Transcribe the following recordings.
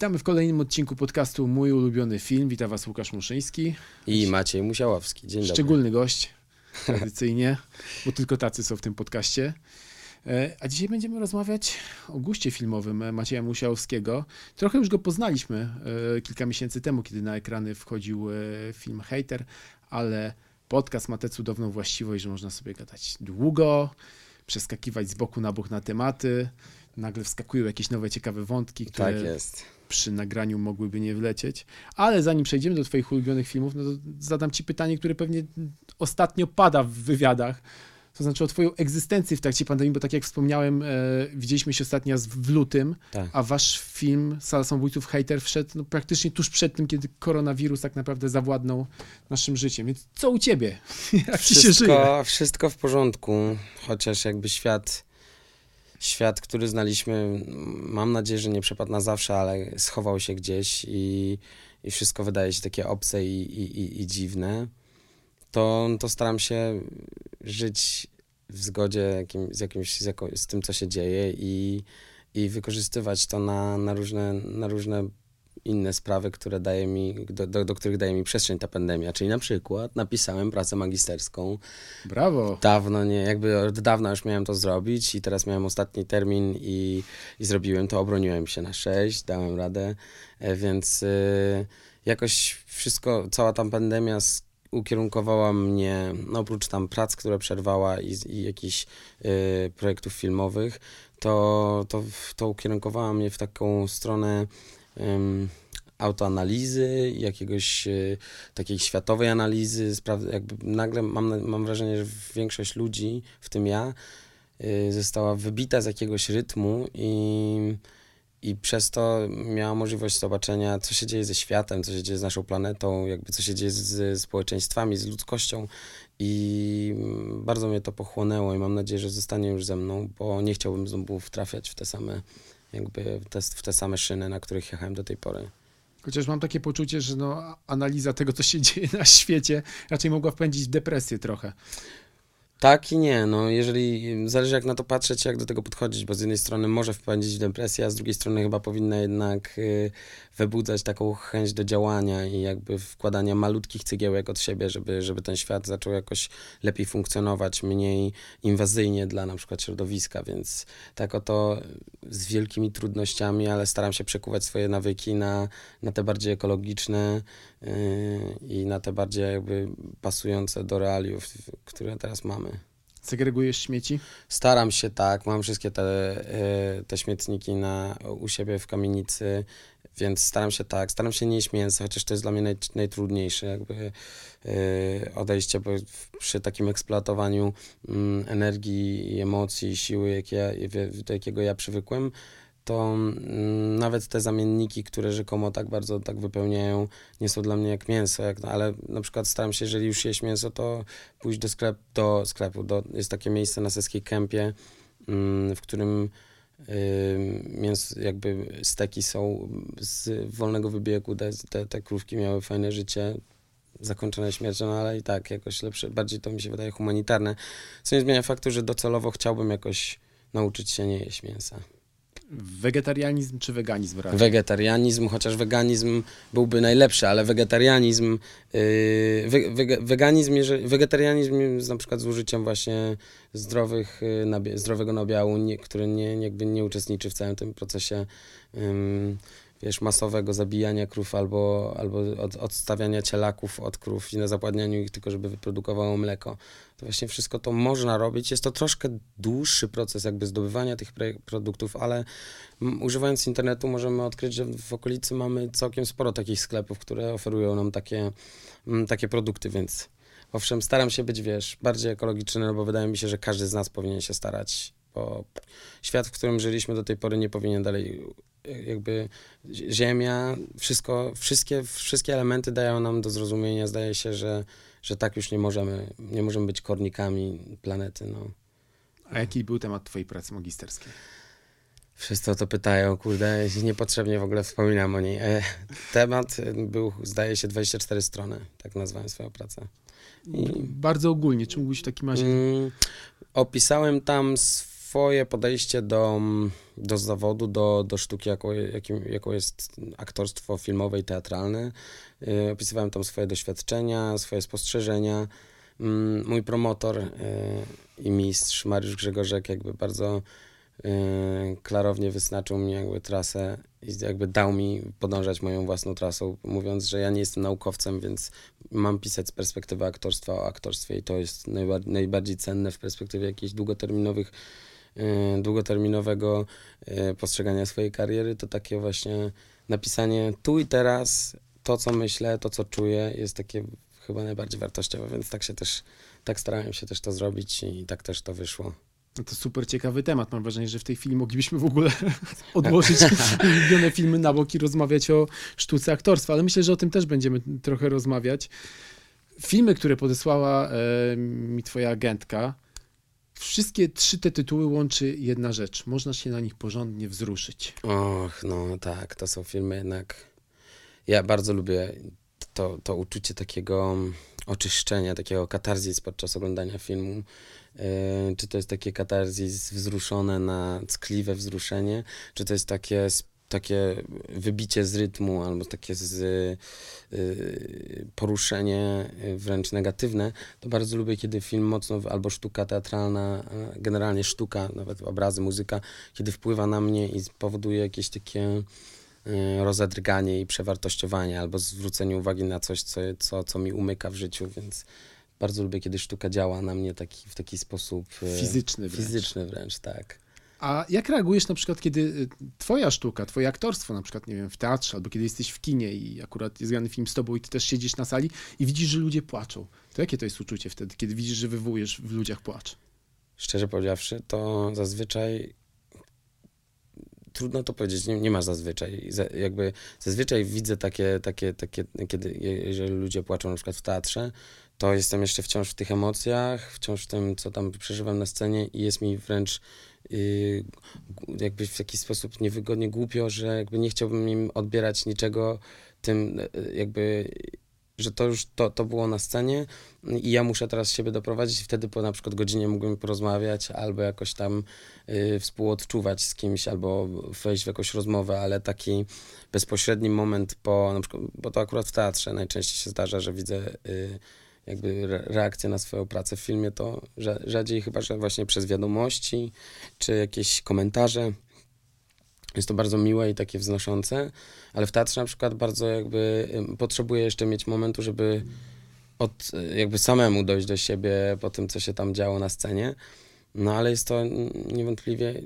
Witamy w kolejnym odcinku podcastu Mój ulubiony film. Witam Was Łukasz Muszyński. I Maciej Musiałowski. Dzień dobry. Szczególny gość, tradycyjnie, bo tylko tacy są w tym podcaście. E, a dzisiaj będziemy rozmawiać o guście filmowym e, Macieja Musiałowskiego. Trochę już go poznaliśmy e, kilka miesięcy temu, kiedy na ekrany wchodził film Hater, ale podcast ma tę cudowną właściwość, że można sobie gadać długo, przeskakiwać z boku na bok na tematy nagle wskakują jakieś nowe, ciekawe wątki, które tak jest. Przy nagraniu mogłyby nie wlecieć. Ale zanim przejdziemy do Twoich ulubionych filmów, no to zadam Ci pytanie, które pewnie ostatnio pada w wywiadach. To znaczy o Twoją egzystencję w trakcie pandemii, bo tak jak wspomniałem, e, widzieliśmy się ostatnio w lutym, tak. a Wasz film Sala Samobójców Hater wszedł no, praktycznie tuż przed tym, kiedy koronawirus tak naprawdę zawładnął naszym życiem. Więc co u Ciebie? Jak wszystko, się żyje? Wszystko w porządku, chociaż jakby świat świat, który znaliśmy, mam nadzieję, że nie przepadł na zawsze, ale schował się gdzieś i, i wszystko wydaje się takie obce i, i, i dziwne, to, to staram się żyć w zgodzie jakim, z, jakimś, z, jako, z tym, co się dzieje i, i wykorzystywać to na, na, różne, na różne inne sprawy, które daje mi, do, do, do, których daje mi przestrzeń ta pandemia. Czyli na przykład napisałem pracę magisterską. Brawo! Dawno nie, jakby od dawna już miałem to zrobić i teraz miałem ostatni termin i, i zrobiłem to. Obroniłem się na sześć, dałem radę, e, więc y, jakoś wszystko, cała ta pandemia ukierunkowała mnie, no oprócz tam prac, które przerwała i, i jakichś y, projektów filmowych, to, to, to ukierunkowała mnie w taką stronę autoanalizy, jakiegoś e, takiej światowej analizy, jakby nagle mam, mam wrażenie, że większość ludzi, w tym ja, e, została wybita z jakiegoś rytmu i, i przez to miała możliwość zobaczenia, co się dzieje ze światem, co się dzieje z naszą planetą, jakby co się dzieje z społeczeństwami, z ludzkością. I bardzo mnie to pochłonęło i mam nadzieję, że zostanie już ze mną, bo nie chciałbym znowu wtrafiać w te same jakby te, w te same szyny, na których jechałem do tej pory. Chociaż mam takie poczucie, że no, analiza tego, co się dzieje na świecie, raczej mogła wpędzić w depresję trochę. Tak i nie, no jeżeli, zależy jak na to patrzeć, jak do tego podchodzić, bo z jednej strony może wpędzić w depresję, a z drugiej strony chyba powinna jednak y, wybudzać taką chęć do działania i jakby wkładania malutkich cegiełek od siebie, żeby, żeby ten świat zaczął jakoś lepiej funkcjonować, mniej inwazyjnie dla na przykład środowiska, więc tak oto z wielkimi trudnościami, ale staram się przekuwać swoje nawyki na, na te bardziej ekologiczne i na te bardziej jakby pasujące do realiów, które teraz mamy. Segregujesz śmieci? Staram się tak, mam wszystkie te, yy, te śmietniki na, u siebie w kamienicy, więc staram się tak, staram się nie jeść mięsa, chociaż to jest dla mnie naj, najtrudniejsze jakby yy, odejście, bo przy takim eksploatowaniu yy, energii emocji, siły, jakie do jakiego ja przywykłem, to mm, nawet te zamienniki, które rzekomo tak bardzo tak wypełniają, nie są dla mnie jak mięso, jak, ale na przykład staram się, jeżeli już jeść mięso, to pójść do, sklep, do sklepu. Do, jest takie miejsce na Seskiej Kępie, mm, w którym mięso, jakby steki są z wolnego wybiegu, te, te, te krówki miały fajne życie, zakończone śmiercią, no ale i tak jakoś lepsze, bardziej to mi się wydaje humanitarne, co nie zmienia faktu, że docelowo chciałbym jakoś nauczyć się nie jeść mięsa. Wegetarianizm czy weganizm raczej? Wegetarianizm, chociaż weganizm byłby najlepszy, ale wegetarianizm, yy, we, we, weganizm, jeżeli, wegetarianizm z, na przykład z użyciem właśnie zdrowych, yy, zdrowego nabiału, nie, który nie, jakby nie uczestniczy w całym tym procesie yy, wiesz, masowego zabijania krów albo, albo od, odstawiania cielaków od krów i na zapładnianiu ich tylko, żeby wyprodukowało mleko. To właśnie wszystko to można robić. Jest to troszkę dłuższy proces jakby zdobywania tych produktów, ale używając internetu możemy odkryć, że w okolicy mamy całkiem sporo takich sklepów, które oferują nam takie, takie produkty, więc owszem, staram się być, wiesz, bardziej ekologiczny, no bo wydaje mi się, że każdy z nas powinien się starać bo świat, w którym żyliśmy do tej pory nie powinien dalej jakby ziemia, wszystko, wszystkie, wszystkie elementy dają nam do zrozumienia, zdaje się, że, że tak już nie możemy, nie możemy być kornikami planety, no. A jaki był temat twojej pracy magisterskiej? Wszyscy o to pytają, kurde, niepotrzebnie w ogóle wspominam o niej. E, temat był, zdaje się, 24 strony, tak nazwałem swoją pracę. I... Bardzo ogólnie, czy mógłbyś w takim razie... Mm, opisałem tam swoje podejście do, do zawodu, do, do sztuki, jaką, jakim, jaką jest aktorstwo filmowe i teatralne. Y, opisywałem tam swoje doświadczenia, swoje spostrzeżenia. Mm, mój promotor y, i mistrz Mariusz Grzegorzek jakby bardzo y, klarownie wyznaczył mi jakby trasę i jakby dał mi podążać moją własną trasą, mówiąc, że ja nie jestem naukowcem, więc mam pisać z perspektywy aktorstwa o aktorstwie i to jest najbardziej cenne w perspektywie jakichś długoterminowych długoterminowego postrzegania swojej kariery, to takie właśnie napisanie tu i teraz to, co myślę, to, co czuję, jest takie chyba najbardziej wartościowe, więc tak się też, tak starałem się też to zrobić i tak też to wyszło. No to super ciekawy temat. Mam wrażenie, że w tej chwili moglibyśmy w ogóle odłożyć ulubione filmy na bok i rozmawiać o sztuce aktorstwa, ale myślę, że o tym też będziemy trochę rozmawiać. Filmy, które podesłała e, mi twoja agentka, wszystkie trzy te tytuły łączy jedna rzecz. Można się na nich porządnie wzruszyć. Och, no tak, to są filmy jednak ja bardzo lubię to, to uczucie takiego oczyszczenia, takiego katarzis podczas oglądania filmu. Yy, czy to jest takie katarzis wzruszone na ckliwe wzruszenie, czy to jest takie takie wybicie z rytmu albo takie z, yy, poruszenie wręcz negatywne, to bardzo lubię, kiedy film mocno, albo sztuka teatralna, generalnie sztuka, nawet obrazy, muzyka, kiedy wpływa na mnie i powoduje jakieś takie Y, rozedrganie i przewartościowanie, albo zwrócenie uwagi na coś, co, co, co mi umyka w życiu, więc bardzo lubię, kiedy sztuka działa na mnie taki, w taki sposób y, fizyczny wręcz. Fizyczny wręcz, tak. A jak reagujesz na przykład, kiedy y, twoja sztuka, twoje aktorstwo, na przykład, nie wiem, w teatrze, albo kiedy jesteś w kinie i akurat jest grany film z tobą i ty też siedzisz na sali i widzisz, że ludzie płaczą. To jakie to jest uczucie wtedy, kiedy widzisz, że wywołujesz w ludziach płacz? Szczerze powiedziawszy, to zazwyczaj trudno to powiedzieć, nie, nie ma zazwyczaj. jakby zazwyczaj widzę takie, takie, takie, kiedy jeżeli ludzie płaczą na przykład w teatrze, to jestem jeszcze wciąż w tych emocjach, wciąż w tym, co tam przeżywam na scenie i jest mi wręcz jakby w jakiś sposób niewygodnie, głupio, że jakby nie chciałbym im odbierać niczego tym yy, jakby że to już to, to było na scenie i ja muszę teraz siebie doprowadzić wtedy po na przykład godzinie mógłbym porozmawiać albo jakoś tam y, współodczuwać z kimś albo wejść w jakąś rozmowę, ale taki bezpośredni moment po, na przykład, bo to akurat w teatrze najczęściej się zdarza, że widzę y, jakby reakcję na swoją pracę w filmie, to rzadziej chyba, że właśnie przez wiadomości czy jakieś komentarze jest to bardzo miłe i takie wznoszące, ale w teatrze na przykład bardzo jakby potrzebuję jeszcze mieć momentu, żeby od, jakby samemu dojść do siebie po tym, co się tam działo na scenie. No ale jest to niewątpliwie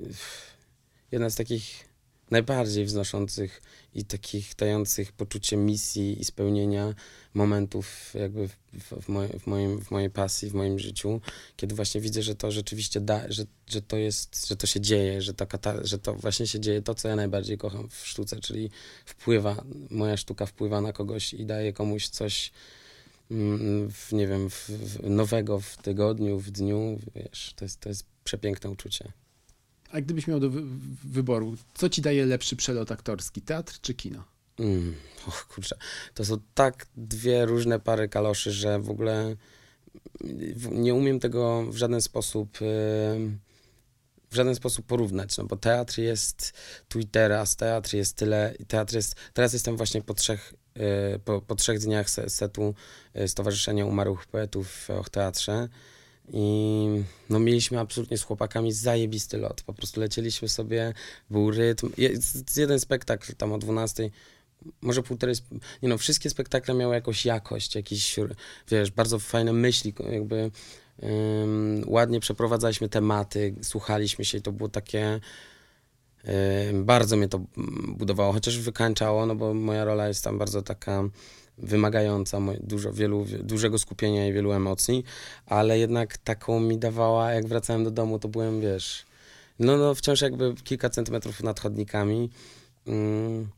jedna z takich najbardziej wznoszących i takich dających poczucie misji i spełnienia momentów jakby w, w, moj, w, moim, w mojej pasji, w moim życiu, kiedy właśnie widzę, że to rzeczywiście da, że, że to jest, że to się dzieje, że to, że to właśnie się dzieje to, co ja najbardziej kocham w sztuce, czyli wpływa, moja sztuka wpływa na kogoś i daje komuś coś mm, w, nie wiem, w, w nowego w tygodniu, w dniu, wiesz, to jest, to jest przepiękne uczucie. A gdybyś miał do wy wyboru, co ci daje lepszy przelot aktorski, teatr czy kino? Mm, och, kurczę, to są tak dwie różne pary kaloszy, że w ogóle nie umiem tego w żaden sposób w żaden sposób porównać, no bo teatr jest tu i teraz, teatr jest tyle, teatr jest, teraz jestem właśnie po trzech, y, po, po trzech dniach setu y, Stowarzyszenia Umarłych Poetów w Teatrze i no mieliśmy absolutnie z chłopakami zajebisty lot. Po prostu lecieliśmy sobie, był rytm. Jeden spektakl tam o 12, może półtorej, nie no, wszystkie spektakle miały jakąś jakość, jakiś, wiesz, bardzo fajne myśli, jakby um, ładnie przeprowadzaliśmy tematy, słuchaliśmy się i to było takie, um, bardzo mnie to budowało, chociaż wykańczało, no bo moja rola jest tam bardzo taka wymagająca dużo, wielu, dużego skupienia i wielu emocji, ale jednak taką mi dawała, jak wracałem do domu, to byłem, wiesz, no, no wciąż jakby kilka centymetrów nad chodnikami. Mm,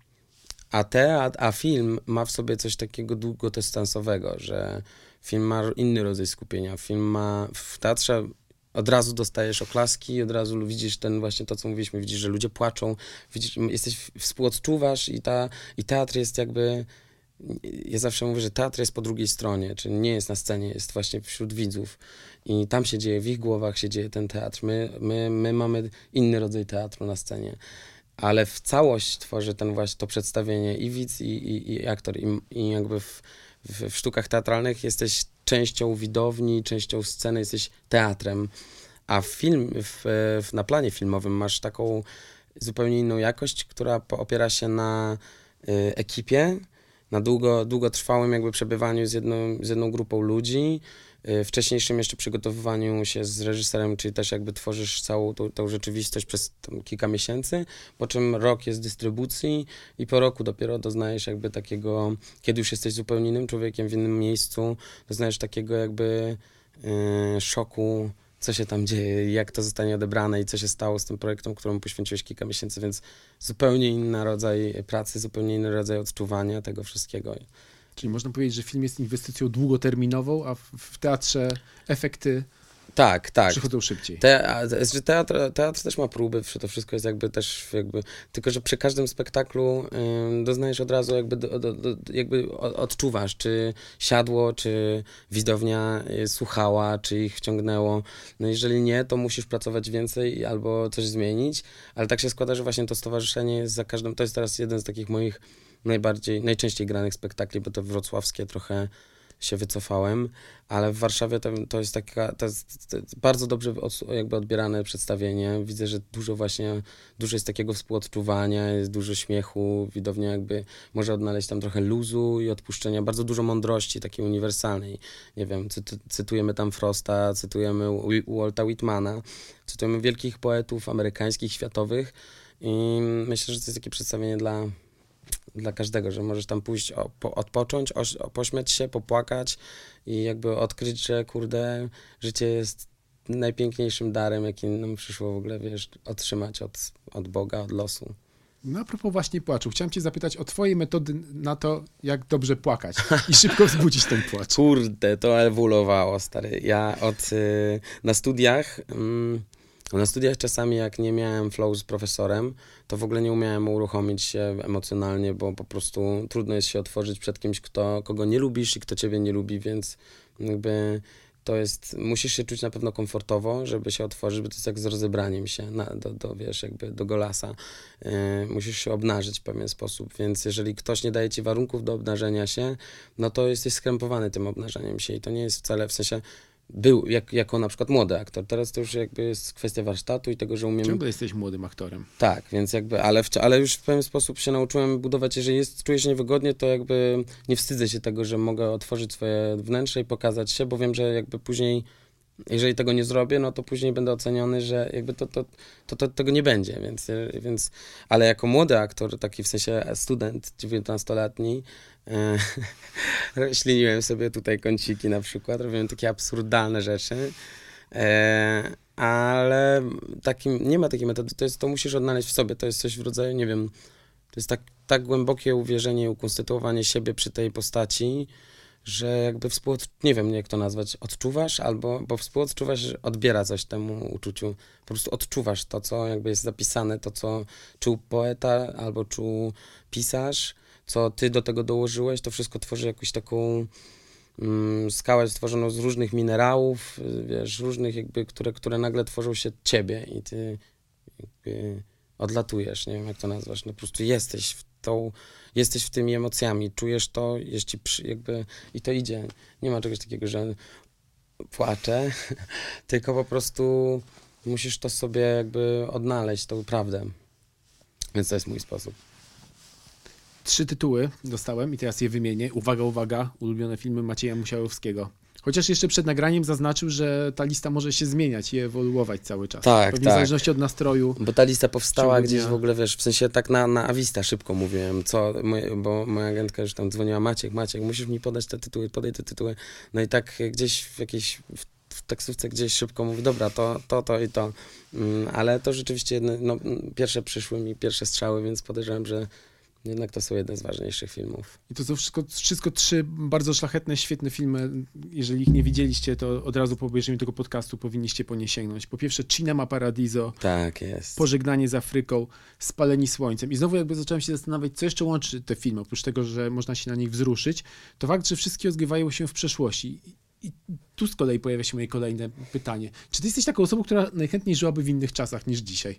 a, te, a, a film ma w sobie coś takiego długodystansowego, że film ma inny rodzaj skupienia. Film ma w teatrze od razu dostajesz oklaski, od razu widzisz ten właśnie to, co mówiliśmy, widzisz, że ludzie płaczą, widzisz, jesteś, współodczuwasz i, ta, i teatr jest jakby ja zawsze mówię, że teatr jest po drugiej stronie, czyli nie jest na scenie, jest właśnie wśród widzów. I tam się dzieje, w ich głowach się dzieje ten teatr. My, my, my mamy inny rodzaj teatru na scenie, ale w całość tworzy ten właśnie to przedstawienie i widz, i, i, i aktor, i, i jakby w, w, w sztukach teatralnych jesteś częścią widowni, częścią sceny, jesteś teatrem, a film, w, w, na planie filmowym masz taką zupełnie inną jakość, która opiera się na y, ekipie, na długo, długotrwałym jakby przebywaniu z jedną, z jedną grupą ludzi, y, wcześniejszym jeszcze przygotowywaniu się z reżyserem, czyli też jakby tworzysz całą tą, tą rzeczywistość przez kilka miesięcy, po czym rok jest dystrybucji i po roku dopiero doznajesz jakby takiego, kiedy już jesteś zupełnie innym człowiekiem w innym miejscu, doznajesz takiego jakby yy, szoku, co się tam dzieje, jak to zostanie odebrane i co się stało z tym projektem, któremu poświęciłeś kilka miesięcy, więc zupełnie inny rodzaj pracy, zupełnie inny rodzaj odczuwania tego wszystkiego. Czyli można powiedzieć, że film jest inwestycją długoterminową, a w, teatrze efekty tak, tak. Przychodzą szybciej. Te, że teatr, teatr też ma próby, to wszystko jest jakby też jakby, tylko że przy każdym spektaklu y, doznajesz od razu jakby, do, do, do, jakby odczuwasz, czy siadło, czy widownia słuchała, czy ich wciągnęło. No jeżeli nie, to musisz pracować więcej albo coś zmienić, ale tak się składa, że właśnie to stowarzyszenie jest za każdym, to jest teraz jeden z takich moich najbardziej, najczęściej granych spektakli, bo to wrocławskie trochę się wycofałem, ale w Warszawie to, to jest taka, to jest, to jest bardzo dobrze od, jakby odbierane przedstawienie. Widzę, że dużo właśnie, dużo jest takiego współodczuwania, jest dużo śmiechu, widownia jakby może odnaleźć tam trochę luzu i odpuszczenia, bardzo dużo mądrości takiej uniwersalnej. Nie wiem, cy, cytujemy tam Frosta, cytujemy Walta Whitmana, cytujemy wielkich poetów amerykańskich, światowych i myślę, że to jest takie przedstawienie dla dla każdego, że możesz tam pójść, o, po, odpocząć, o, pośmiać się, popłakać i jakby odkryć, że kurde, życie jest najpiękniejszym darem, jaki nam przyszło w ogóle, wiesz, otrzymać od, od Boga, od losu. No a propos właśnie płaczu, chciałem cię zapytać o twoje metody na to, jak dobrze płakać i szybko wzbudzić ten płacz. Kurde, to ewoluowało, stary. Ja od, y, na studiach... Mm, na studiach czasami, jak nie miałem flow z profesorem, to w ogóle nie umiałem uruchomić się emocjonalnie, bo po prostu trudno jest się otworzyć przed kimś, kto, kogo nie lubisz i kto ciebie nie lubi, więc jakby to jest, musisz się czuć na pewno komfortowo, żeby się otworzyć, bo to jest jak z rozebraniem się na, do, do, wiesz, jakby do golasa. Yy, musisz się obnażyć w pewien sposób, więc jeżeli ktoś nie daje ci warunków do obnażenia się, no to jesteś skrępowany tym obnażeniem się i to nie jest wcale, w sensie był jak, jako na przykład młody aktor. Teraz to już jakby jest kwestia warsztatu i tego, że umiem... Ciągle jesteś młodym aktorem. Tak, więc jakby, ale, w, ale już w pewien sposób się nauczyłem budować, jeżeli jest, czuję się niewygodnie, to jakby nie wstydzę się tego, że mogę otworzyć swoje wnętrze i pokazać się, bo wiem, że jakby później jeżeli tego nie zrobię, no to później będę oceniony, że jakby to, to, to, to tego nie będzie, więc, więc ale jako młody aktor, taki w sensie student 19-letni, e, śliniłem sobie tutaj kąciki na przykład, robiłem takie absurdalne rzeczy, e, ale takim, nie ma takiej metody, to, jest, to musisz odnaleźć w sobie, to jest coś w rodzaju, nie wiem, to jest tak, tak głębokie uwierzenie i ukonstytuowanie siebie przy tej postaci, że jakby współod... nie wiem jak to nazwać, odczuwasz albo, bo współodczuwasz odbiera coś temu uczuciu, po prostu odczuwasz to, co jakby jest zapisane, to, co czuł poeta albo czuł pisarz, co ty do tego dołożyłeś, to wszystko tworzy jakąś taką mm, skałę stworzoną z różnych minerałów, wiesz, różnych jakby, które, które nagle tworzą się ciebie i ty jakby odlatujesz, nie wiem jak to nazwać, no po prostu jesteś w tą, jesteś w tymi emocjami, czujesz to, jest ci przy, jakby i to idzie. Nie ma czegoś takiego, że płaczę, tylko po prostu musisz to sobie jakby odnaleźć, tą prawdę. Więc to jest mój sposób. Trzy tytuły dostałem i teraz je wymienię. Uwaga, uwaga, ulubione filmy Macieja Musiałowskiego. Chociaż jeszcze przed nagraniem zaznaczył, że ta lista może się zmieniać i ewoluować cały czas. Tak, Pewnie tak. w zależności od nastroju. Bo ta lista powstała gdzieś w ogóle, wiesz, w sensie tak na, na awista szybko mówiłem, co, bo moja agentka już tam dzwoniła, Maciek, Maciek, musisz mi podać te tytuły, podaj te tytuły. No i tak gdzieś w jakiejś, w, taksówce gdzieś szybko mówi, dobra, to, to, to i to. Mm, ale to rzeczywiście no, pierwsze przyszły mi, pierwsze strzały, więc podejrzewam, że Jednak to są jedne z ważniejszych filmów. I to są wszystko, wszystko trzy bardzo szlachetne, świetne filmy. Jeżeli ich nie widzieliście, to od razu po obejrzeniu tego podcastu powinniście po nie sięgnąć. Po pierwsze Cinema Paradiso, Tak, jest. Pożegnanie z Afryką, Spaleni Słońcem. I znowu jakby zacząłem się zastanawiać, co jeszcze łączy te filmy, oprócz tego, że można się na nich wzruszyć, to fakt, że wszystkie rozgrywają się w przeszłości. I tu z kolei pojawia się moje kolejne pytanie. Czy ty jesteś taką osobą, która najchętniej żyłaby w innych czasach niż dzisiaj?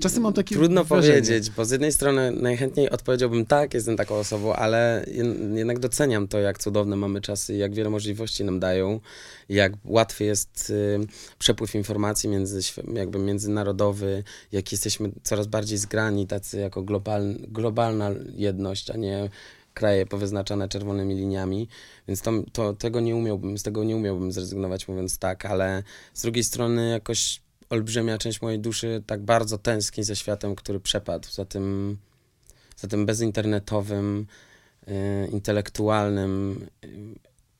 Czasem mam takie Trudno wrażenie. powiedzieć, bo z jednej strony najchętniej odpowiedziałbym tak, jestem taką osobą, ale jed- jednak doceniam to, jak cudowne mamy czasy, jak wiele możliwości nam dają, jak łatwy jest y, przepływ informacji między, jakby międzynarodowy, jak jesteśmy coraz bardziej zgrani, tacy jako global, globalna jedność, a nie kraje powyznaczane czerwonymi liniami, więc to, to, tego nie umiałbym, z tego nie umiałbym zrezygnować mówiąc tak, ale z drugiej strony jakoś olbrzymia część mojej duszy tak bardzo tęskni za światem, który przepadł, za tym, za tym bezinternetowym, e, intelektualnym, e,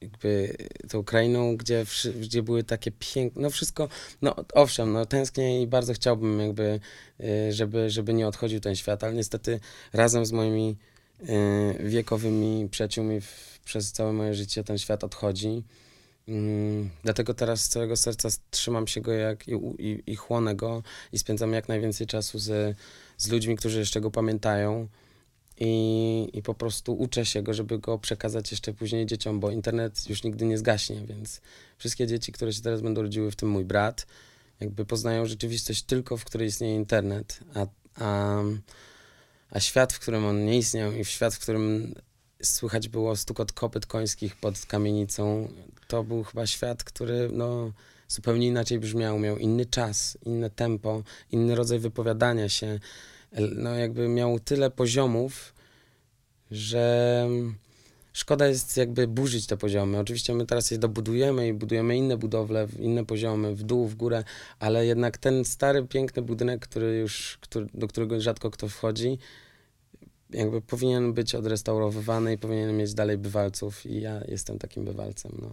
jakby tą krainą, gdzie, gdzie były takie piękne, no wszystko, no owszem, no tęsknię i bardzo chciałbym jakby, e, żeby, żeby nie odchodził ten świat, ale niestety razem z moimi wiekowymi przyjaciółmi w, przez całe moje życie ten świat odchodzi. Mm, dlatego teraz z całego serca trzymam się go jak i, i, i chłonę go i spędzam jak najwięcej czasu z, z ludźmi, którzy jeszcze go pamiętają i, i po prostu uczę się go, żeby go przekazać jeszcze później dzieciom, bo internet już nigdy nie zgaśnie, więc wszystkie dzieci, które się teraz będą rodziły, w tym mój brat, jakby poznają rzeczywistość tylko, w której istnieje internet, a, a, a świat, w którym on nie istniał i w świat, w którym słychać było stukot kopyt końskich pod kamienicą, to był chyba świat, który no, zupełnie inaczej brzmiał, miał inny czas, inne tempo, inny rodzaj wypowiadania się. No jakby miał tyle poziomów, że szkoda jest jakby burzyć te poziomy. Oczywiście my teraz je dobudujemy i budujemy inne budowle, inne poziomy, w dół, w górę, ale jednak ten stary, piękny budynek, który już, który, do którego rzadko kto wchodzi, jakby powinien być odrestaurowywany i powinien mieć dalej bywalców i ja jestem takim bywalcem. No.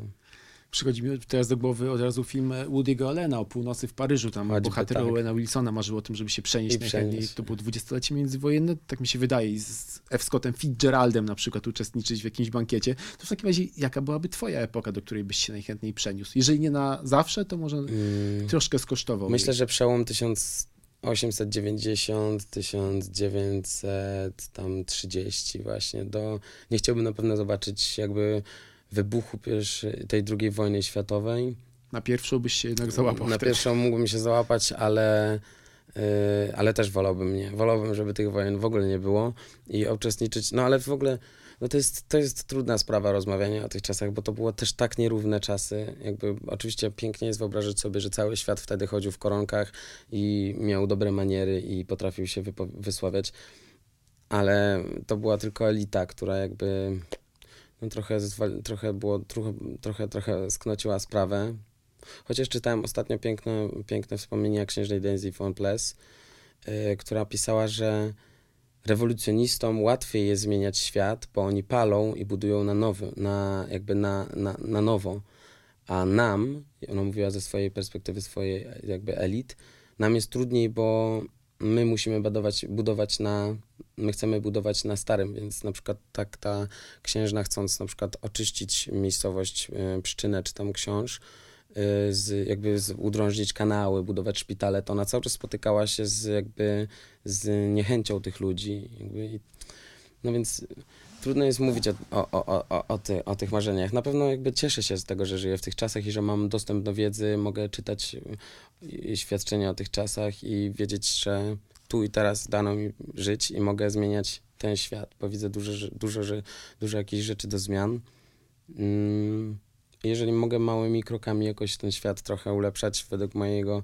Przychodzi mi teraz do głowy od razu film Woody'ego Allena o północy w Paryżu. Tam Choćby bohater tak. Owena Wilsona marzył o tym, żeby się przenieść I najchętniej. To było dwudziestolecie międzywojenne, tak mi się wydaje. I z F. Scottem Fitzgeraldem na przykład uczestniczyć w jakimś bankiecie. To w takim razie jaka byłaby twoja epoka, do której byś się najchętniej przeniósł? Jeżeli nie na zawsze, to może Mm. troszkę skosztował. Myślę, że przełom 1890, 1900, tam 30 właśnie, do... Nie chciałbym na pewno zobaczyć jakby wybuchu pierwszej, tej drugiej wojny światowej. Na pierwszą byś się jednak załapał Na wtedy. pierwszą mógłbym się załapać, ale, yy, ale też wolałbym nie. Wolałbym, żeby tych wojen w ogóle nie było i uczestniczyć. No ale w ogóle no to, jest, to jest trudna sprawa rozmawiania o tych czasach, bo to było też tak nierówne czasy. Jakby oczywiście pięknie jest wyobrazić sobie, że cały świat wtedy chodził w koronkach i miał dobre maniery i potrafił się wysławiać, ale to była tylko elita, która jakby trochę, trochę było, trochę, trochę, trochę sknociła sprawę. Chociaż czytałem ostatnio piękne, piękne wspomnienia księżnej Daisy von Pless, yy, która pisała, że rewolucjonistom łatwiej jest zmieniać świat, bo oni palą i budują na nowy, na, jakby na, na, na nowo. A nam, ona mówiła ze swojej perspektywy, swojej jakby elit, nam jest trudniej, bo my musimy budować, budować na, my chcemy budować na starym, więc na przykład tak ta księżna chcąc na przykład oczyścić miejscowość y, Pszczynę czy tam Książ, y, z, jakby z, udrążyć kanały, budować szpitale, to ona cały czas spotykała się z jakby z niechęcią tych ludzi. Jakby, no więc trudno jest mówić o, o, o, o, ty, o tych marzeniach. Na pewno jakby cieszę się z tego, że żyję w tych czasach i że mam dostęp do wiedzy, mogę czytać y, świadczenia o tych czasach i wiedzieć, że tu i teraz dano mi żyć i mogę zmieniać ten świat, bo widzę dużo, dużo, dużo jakichś rzeczy do zmian. Mm, Jeżeli mogę małymi krokami jakoś ten świat trochę ulepszać według mojego,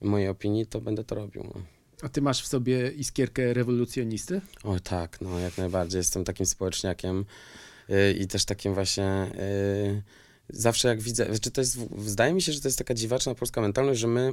mojej opinii, to będę to robił. No. A ty masz w sobie iskierkę rewolucjonisty? O tak, no jak najbardziej. Jestem takim społeczniakiem yy, i też takim właśnie. Yy, zawsze jak widzę, znaczy to jest, zdaje mi się, że to jest taka dziwaczna polska mentalność, że my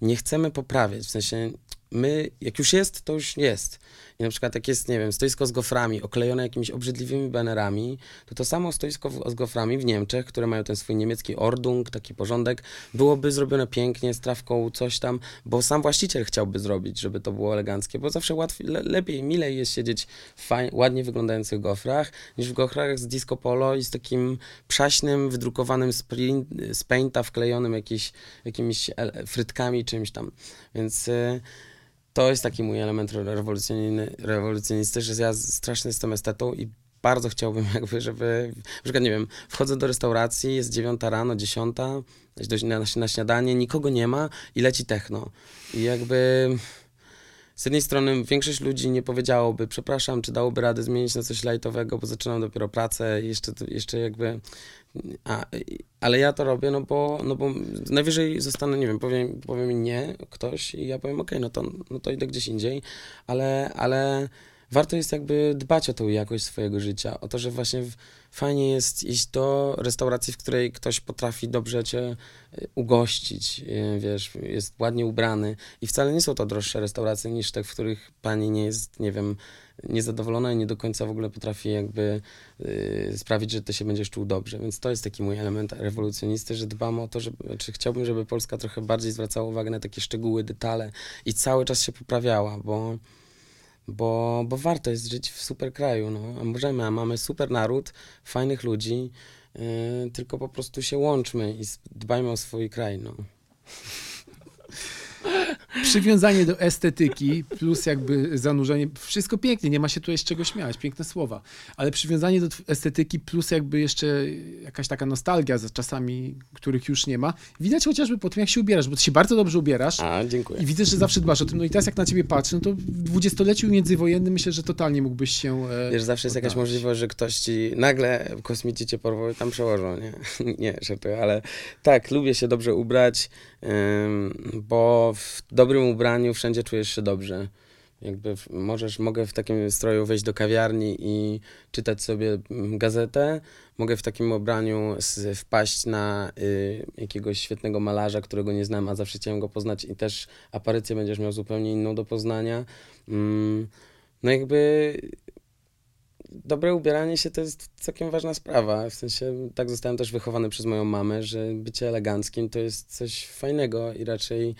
nie chcemy poprawiać. W sensie, my, jak już jest, to już jest. I na przykład jak jest, nie wiem, stoisko z goframi oklejone jakimiś obrzydliwymi banerami, to to samo stoisko w- z goframi w Niemczech, które mają ten swój niemiecki ordung, taki porządek, byłoby zrobione pięknie, z trawką, coś tam, bo sam właściciel chciałby zrobić, żeby to było eleganckie, bo zawsze łatwiej, le, lepiej, milej jest siedzieć w ładnie wyglądających gofrach, niż w gofrach z disco polo i z takim przaśnym, wydrukowanym z, print, z painta wklejonym jakiś, jakimiś frytkami, czymś tam. Więc y, to jest taki mój element re- rewolucyjny, rewolucjonisty, że ja strasznie jestem estetą i bardzo chciałbym jakby, żeby, na przykład, nie wiem, wchodzę do restauracji, jest dziewiąta rano, dziesiąta, na, na śniadanie, nikogo nie ma i leci techno. I jakby z jednej strony większość ludzi nie powiedziałoby, przepraszam, czy dałoby radę zmienić na coś lajtowego, bo zaczynam dopiero pracę i jeszcze, jeszcze jakby... A, ale ja to robię, no bo, no bo najwyżej zostanę, nie wiem, powiem, powie mi nie ktoś i ja powiem, okej, no, to, no to idę gdzieś indziej, ale, ale warto jest jakby dbać o tą jakość swojego życia, o to, że właśnie fajnie jest iść do restauracji, w której ktoś potrafi dobrze cię y, ugościć, y, wiesz, jest ładnie ubrany. I wcale nie są to droższe restauracje niż te, w których pani nie jest, nie wiem, niezadowolona i nie do końca w ogóle potrafi jakby y, sprawić, że ty się będziesz czuł dobrze, więc to jest taki mój element rewolucjonisty, że dbam o to, żeby, czy chciałbym, żeby Polska trochę bardziej zwracała uwagę na takie szczegóły, detale i cały czas się poprawiała, bo bo, bo warto jest żyć w super kraju, no. A możemy, a mamy super naród, fajnych ludzi, yy, tylko po prostu się łączmy i dbajmy o swój kraj, no. Przywiązanie do estetyki plus jakby zanurzenie, wszystko pięknie, nie ma się tutaj z czego śmiać, piękne słowa, ale przywiązanie do estetyki plus jakby jeszcze jakaś taka nostalgia za czasami, których już nie ma, widać chociażby po tym, jak się ubierasz, bo ty się bardzo dobrze ubierasz. A, dziękuję. i widzę, że zawsze dbasz o tym, no i teraz jak na ciebie patrzę, no to w dwudziestoleciu międzywojennym myślę, że totalnie mógłbyś się e, Wiesz, zawsze jest jakaś możliwość, że ktoś ci nagle kosmici cię porwą i tam przełożą, nie? nie, żartuję, ale tak, lubię się dobrze ubrać, ym, bo w dobrym ubraniu wszędzie czujesz się dobrze. Jakby możesz, mogę w takim stroju wejść do kawiarni i czytać sobie mm, gazetę, mogę w takim ubraniu wpaść na y, jakiegoś świetnego malarza, którego nie znam, a zawsze chciałem go poznać i też aparycję będziesz miał zupełnie inną do poznania. Mm, no jakby dobre ubieranie się to jest całkiem ważna sprawa. W sensie tak zostałem też wychowany przez moją mamę, że bycie eleganckim to jest coś fajnego i raczej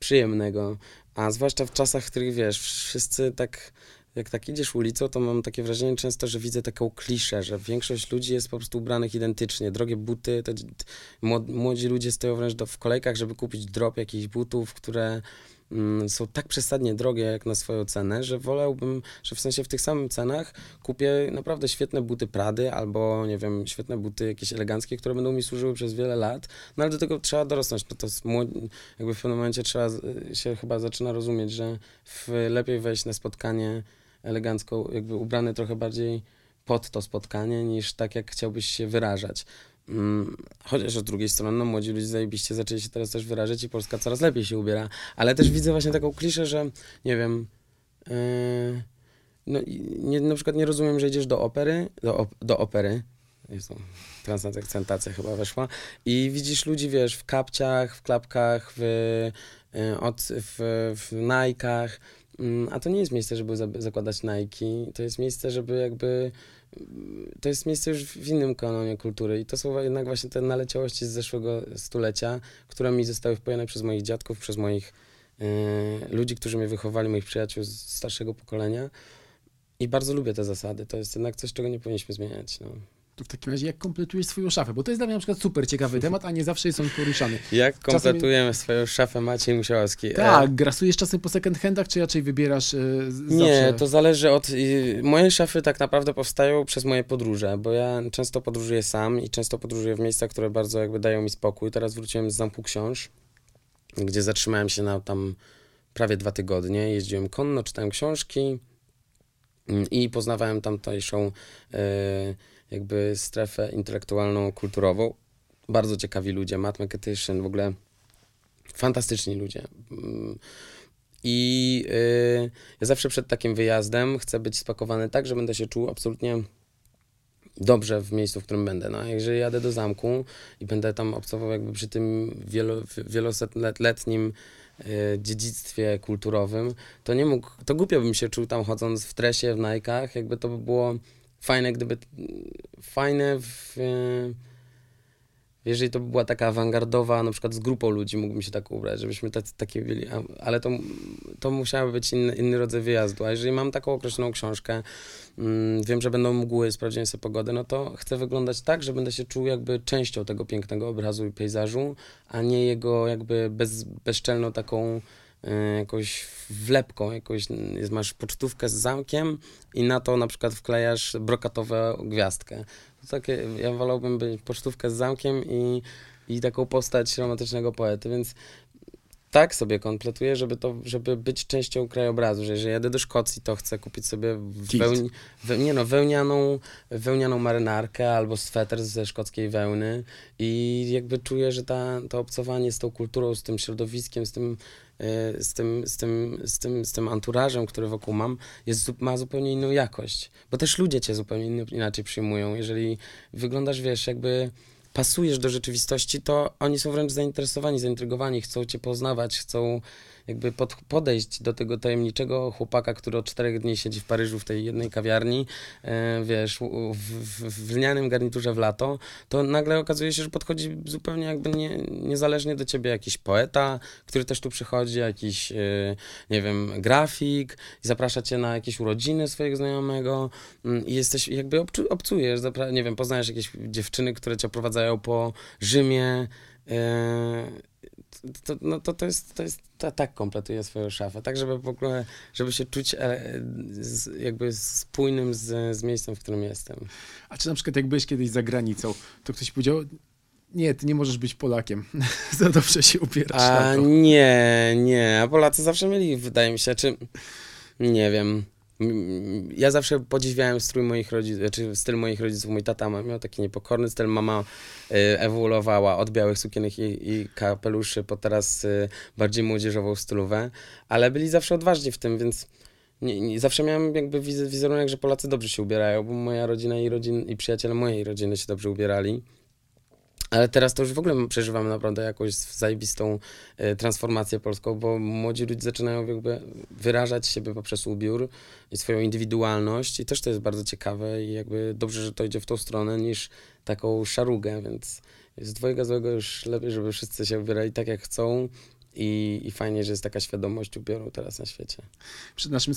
przyjemnego. A zwłaszcza w czasach, w których wiesz, wszyscy tak. Jak tak idziesz ulicą, to mam takie wrażenie często, że widzę taką kliszę, że większość ludzi jest po prostu ubranych identycznie. Drogie buty, to dzi- młod- młodzi ludzie stoją wręcz do, w kolejkach, żeby kupić drop jakichś butów, które są tak przesadnie drogie jak na swoją cenę, że wolałbym, że w sensie w tych samych cenach kupię naprawdę świetne buty Prady albo, nie wiem, świetne buty jakieś eleganckie, które będą mi służyły przez wiele lat, no ale do tego trzeba dorosnąć, to młod- jakby w pewnym momencie trzeba z- się chyba zaczyna rozumieć, że lepiej wejść na spotkanie elegancko, jakby ubrany trochę bardziej pod to spotkanie, niż tak jak chciałbyś się wyrażać. Mm, Chociaż z drugiej strony, no, młodzi ludzie zajebiście zaczęli się teraz też wyrażać i Polska coraz lepiej się ubiera, ale też widzę właśnie taką kliszę, że nie wiem, yy, no nie, na przykład nie rozumiem, że idziesz do opery, do, op, do opery, transakcentacja chyba weszła, i widzisz ludzi, wiesz, w kapciach, w klapkach, w, y, od, w, w Nike'ach, Mm, a to nie jest miejsce, żeby za- zakładać Nike, to jest miejsce, żeby jakby, to jest miejsce już w innym kanonie kultury i to są jednak właśnie te naleciałości z zeszłego stulecia, które mi zostały wpojone przez moich dziadków, przez moich y, ludzi, którzy mnie wychowali, moich przyjaciół z starszego pokolenia. I bardzo lubię te zasady. To jest jednak coś, czego nie powinniśmy zmieniać. No. W takim razie jak kompletujesz swoją szafę? Bo to jest dla mnie na przykład super ciekawy temat, a nie zawsze jest on poruszany. Jak kompletujemy swoją szafę Maciej Musiałowski? E, Tak, grasujesz czasem po second handach, czy raczej wybierasz e, Nie, to zależy od. y, Moje szafy tak naprawdę powstają przez moje podróże, bo ja często podróżuję sam i często podróżuję w miejscach, które bardzo jakby dają mi spokój. Teraz wróciłem z zamku książ, gdzie zatrzymałem się na tam prawie dwa tygodnie. Jeździłem konno, czytałem książki mm, i poznawałem tamtejszą e, jakby strefę intelektualną, kulturową. Bardzo ciekawi ludzie, mathematician, w ogóle fantastyczni ludzie. Mm, I y, ja zawsze przed takim wyjazdem chcę być spakowany tak, że będę się czuł absolutnie dobrze w miejscu, w którym będę. No, jeżeli jadę do zamku i będę tam obcował jakby przy tym wielo, wielosetletnim y, dziedzictwie kulturowym, to nie mógł, to głupio bym się czuł tam chodząc w tresie, w najkach, jakby to by było fajne, gdyby, fajne w, y, jeżeli to by była taka awangardowa, na przykład z grupą ludzi mógłbym się tak ubrać, żebyśmy tacy, takie byli, ale to, to musiały być inny, inny rodzaj wyjazdu, a jeżeli mam taką określoną książkę, mm, wiem, że będą mgły, sprawdziłem sobie pogodę, no to chcę wyglądać tak, że będę się czuł jakby częścią tego pięknego obrazu i pejzażu, a nie jego jakby bez, bezczelną taką jakąś wlepką, jakąś, masz pocztówkę z zamkiem i na to na przykład wklejasz brokatową gwiazdkę. To takie, ja wolałbym być pocztówkę z zamkiem i, i taką postać romantycznego poety, więc tak sobie kompletuję, żeby, to, żeby być częścią krajobrazu, że jeżeli jadę do Szkocji, to chcę kupić sobie wełni, we, nie no, wełnianą, wełnianą marynarkę albo sweter ze szkockiej wełny i jakby czuję, że ta, to obcowanie z tą kulturą, z tym środowiskiem, z tym, e, z tym, z tym, z tym, z tym anturażem, który wokół mam, jest, ma zupełnie inną jakość. Bo też ludzie cię zupełnie inaczej przyjmują. Jeżeli wyglądasz, wiesz, jakby pasujesz do rzeczywistości, to oni są wręcz zainteresowani, zaintrygowani, chcą cię poznawać, chcą jakby pod, podejść do tego tajemniczego chłopaka, który od czterech dni siedzi w Paryżu w tej jednej kawiarni, e, wiesz, w, w, w lnianym garniturze w lato, to nagle okazuje się, że podchodzi zupełnie jakby nie, niezależnie do ciebie jakiś poeta, który też tu przychodzi, jakiś, e, nie wiem, grafik i zaprasza cię na jakieś urodziny swojego znajomego. Mm, i jesteś, jakby obczu, obcujesz, nie wiem, poznajesz jakieś dziewczyny, które cię oprowadzają po Rzymie, e, to, no to, to jest, to jest ta, tak kompletuję swoją szafę, tak żeby w ogóle, żeby się czuć e, z, jakby spójnym z, z miejscem, w którym jestem. A czy na przykład jak byłeś kiedyś za granicą, to ktoś powiedział, nie, ty nie możesz być Polakiem. Za dobrze się ubierasz A to. nie, nie, a Polacy zawsze mieli, wydaje mi się, czy nie wiem. Ja zawsze podziwiałem strój moich rodziców, czy styl moich rodziców. Mój tata miał taki niepokorny styl, mama y, ewoluowała od białych sukienek i, i kapeluszy po teraz y, bardziej młodzieżową stylówę, ale byli zawsze odważni w tym, więc nie, nie, zawsze miałem jakby wiz- wizerunek, że Polacy dobrze się ubierają, bo moja rodzina i, rodzin, i przyjaciele mojej rodziny się dobrze ubierali. Ale teraz to już w ogóle przeżywamy naprawdę jakąś zajebistą e, transformację polską, bo młodzi ludzie zaczynają jakby wyrażać siebie poprzez ubiór i swoją indywidualność i też to jest bardzo ciekawe i jakby dobrze, że to idzie w tą stronę niż taką szarugę, więc z dwojga złego już lepiej, żeby wszyscy się ubierali tak jak chcą i, i fajnie, że jest taka świadomość ubioru teraz na świecie. Przed naszym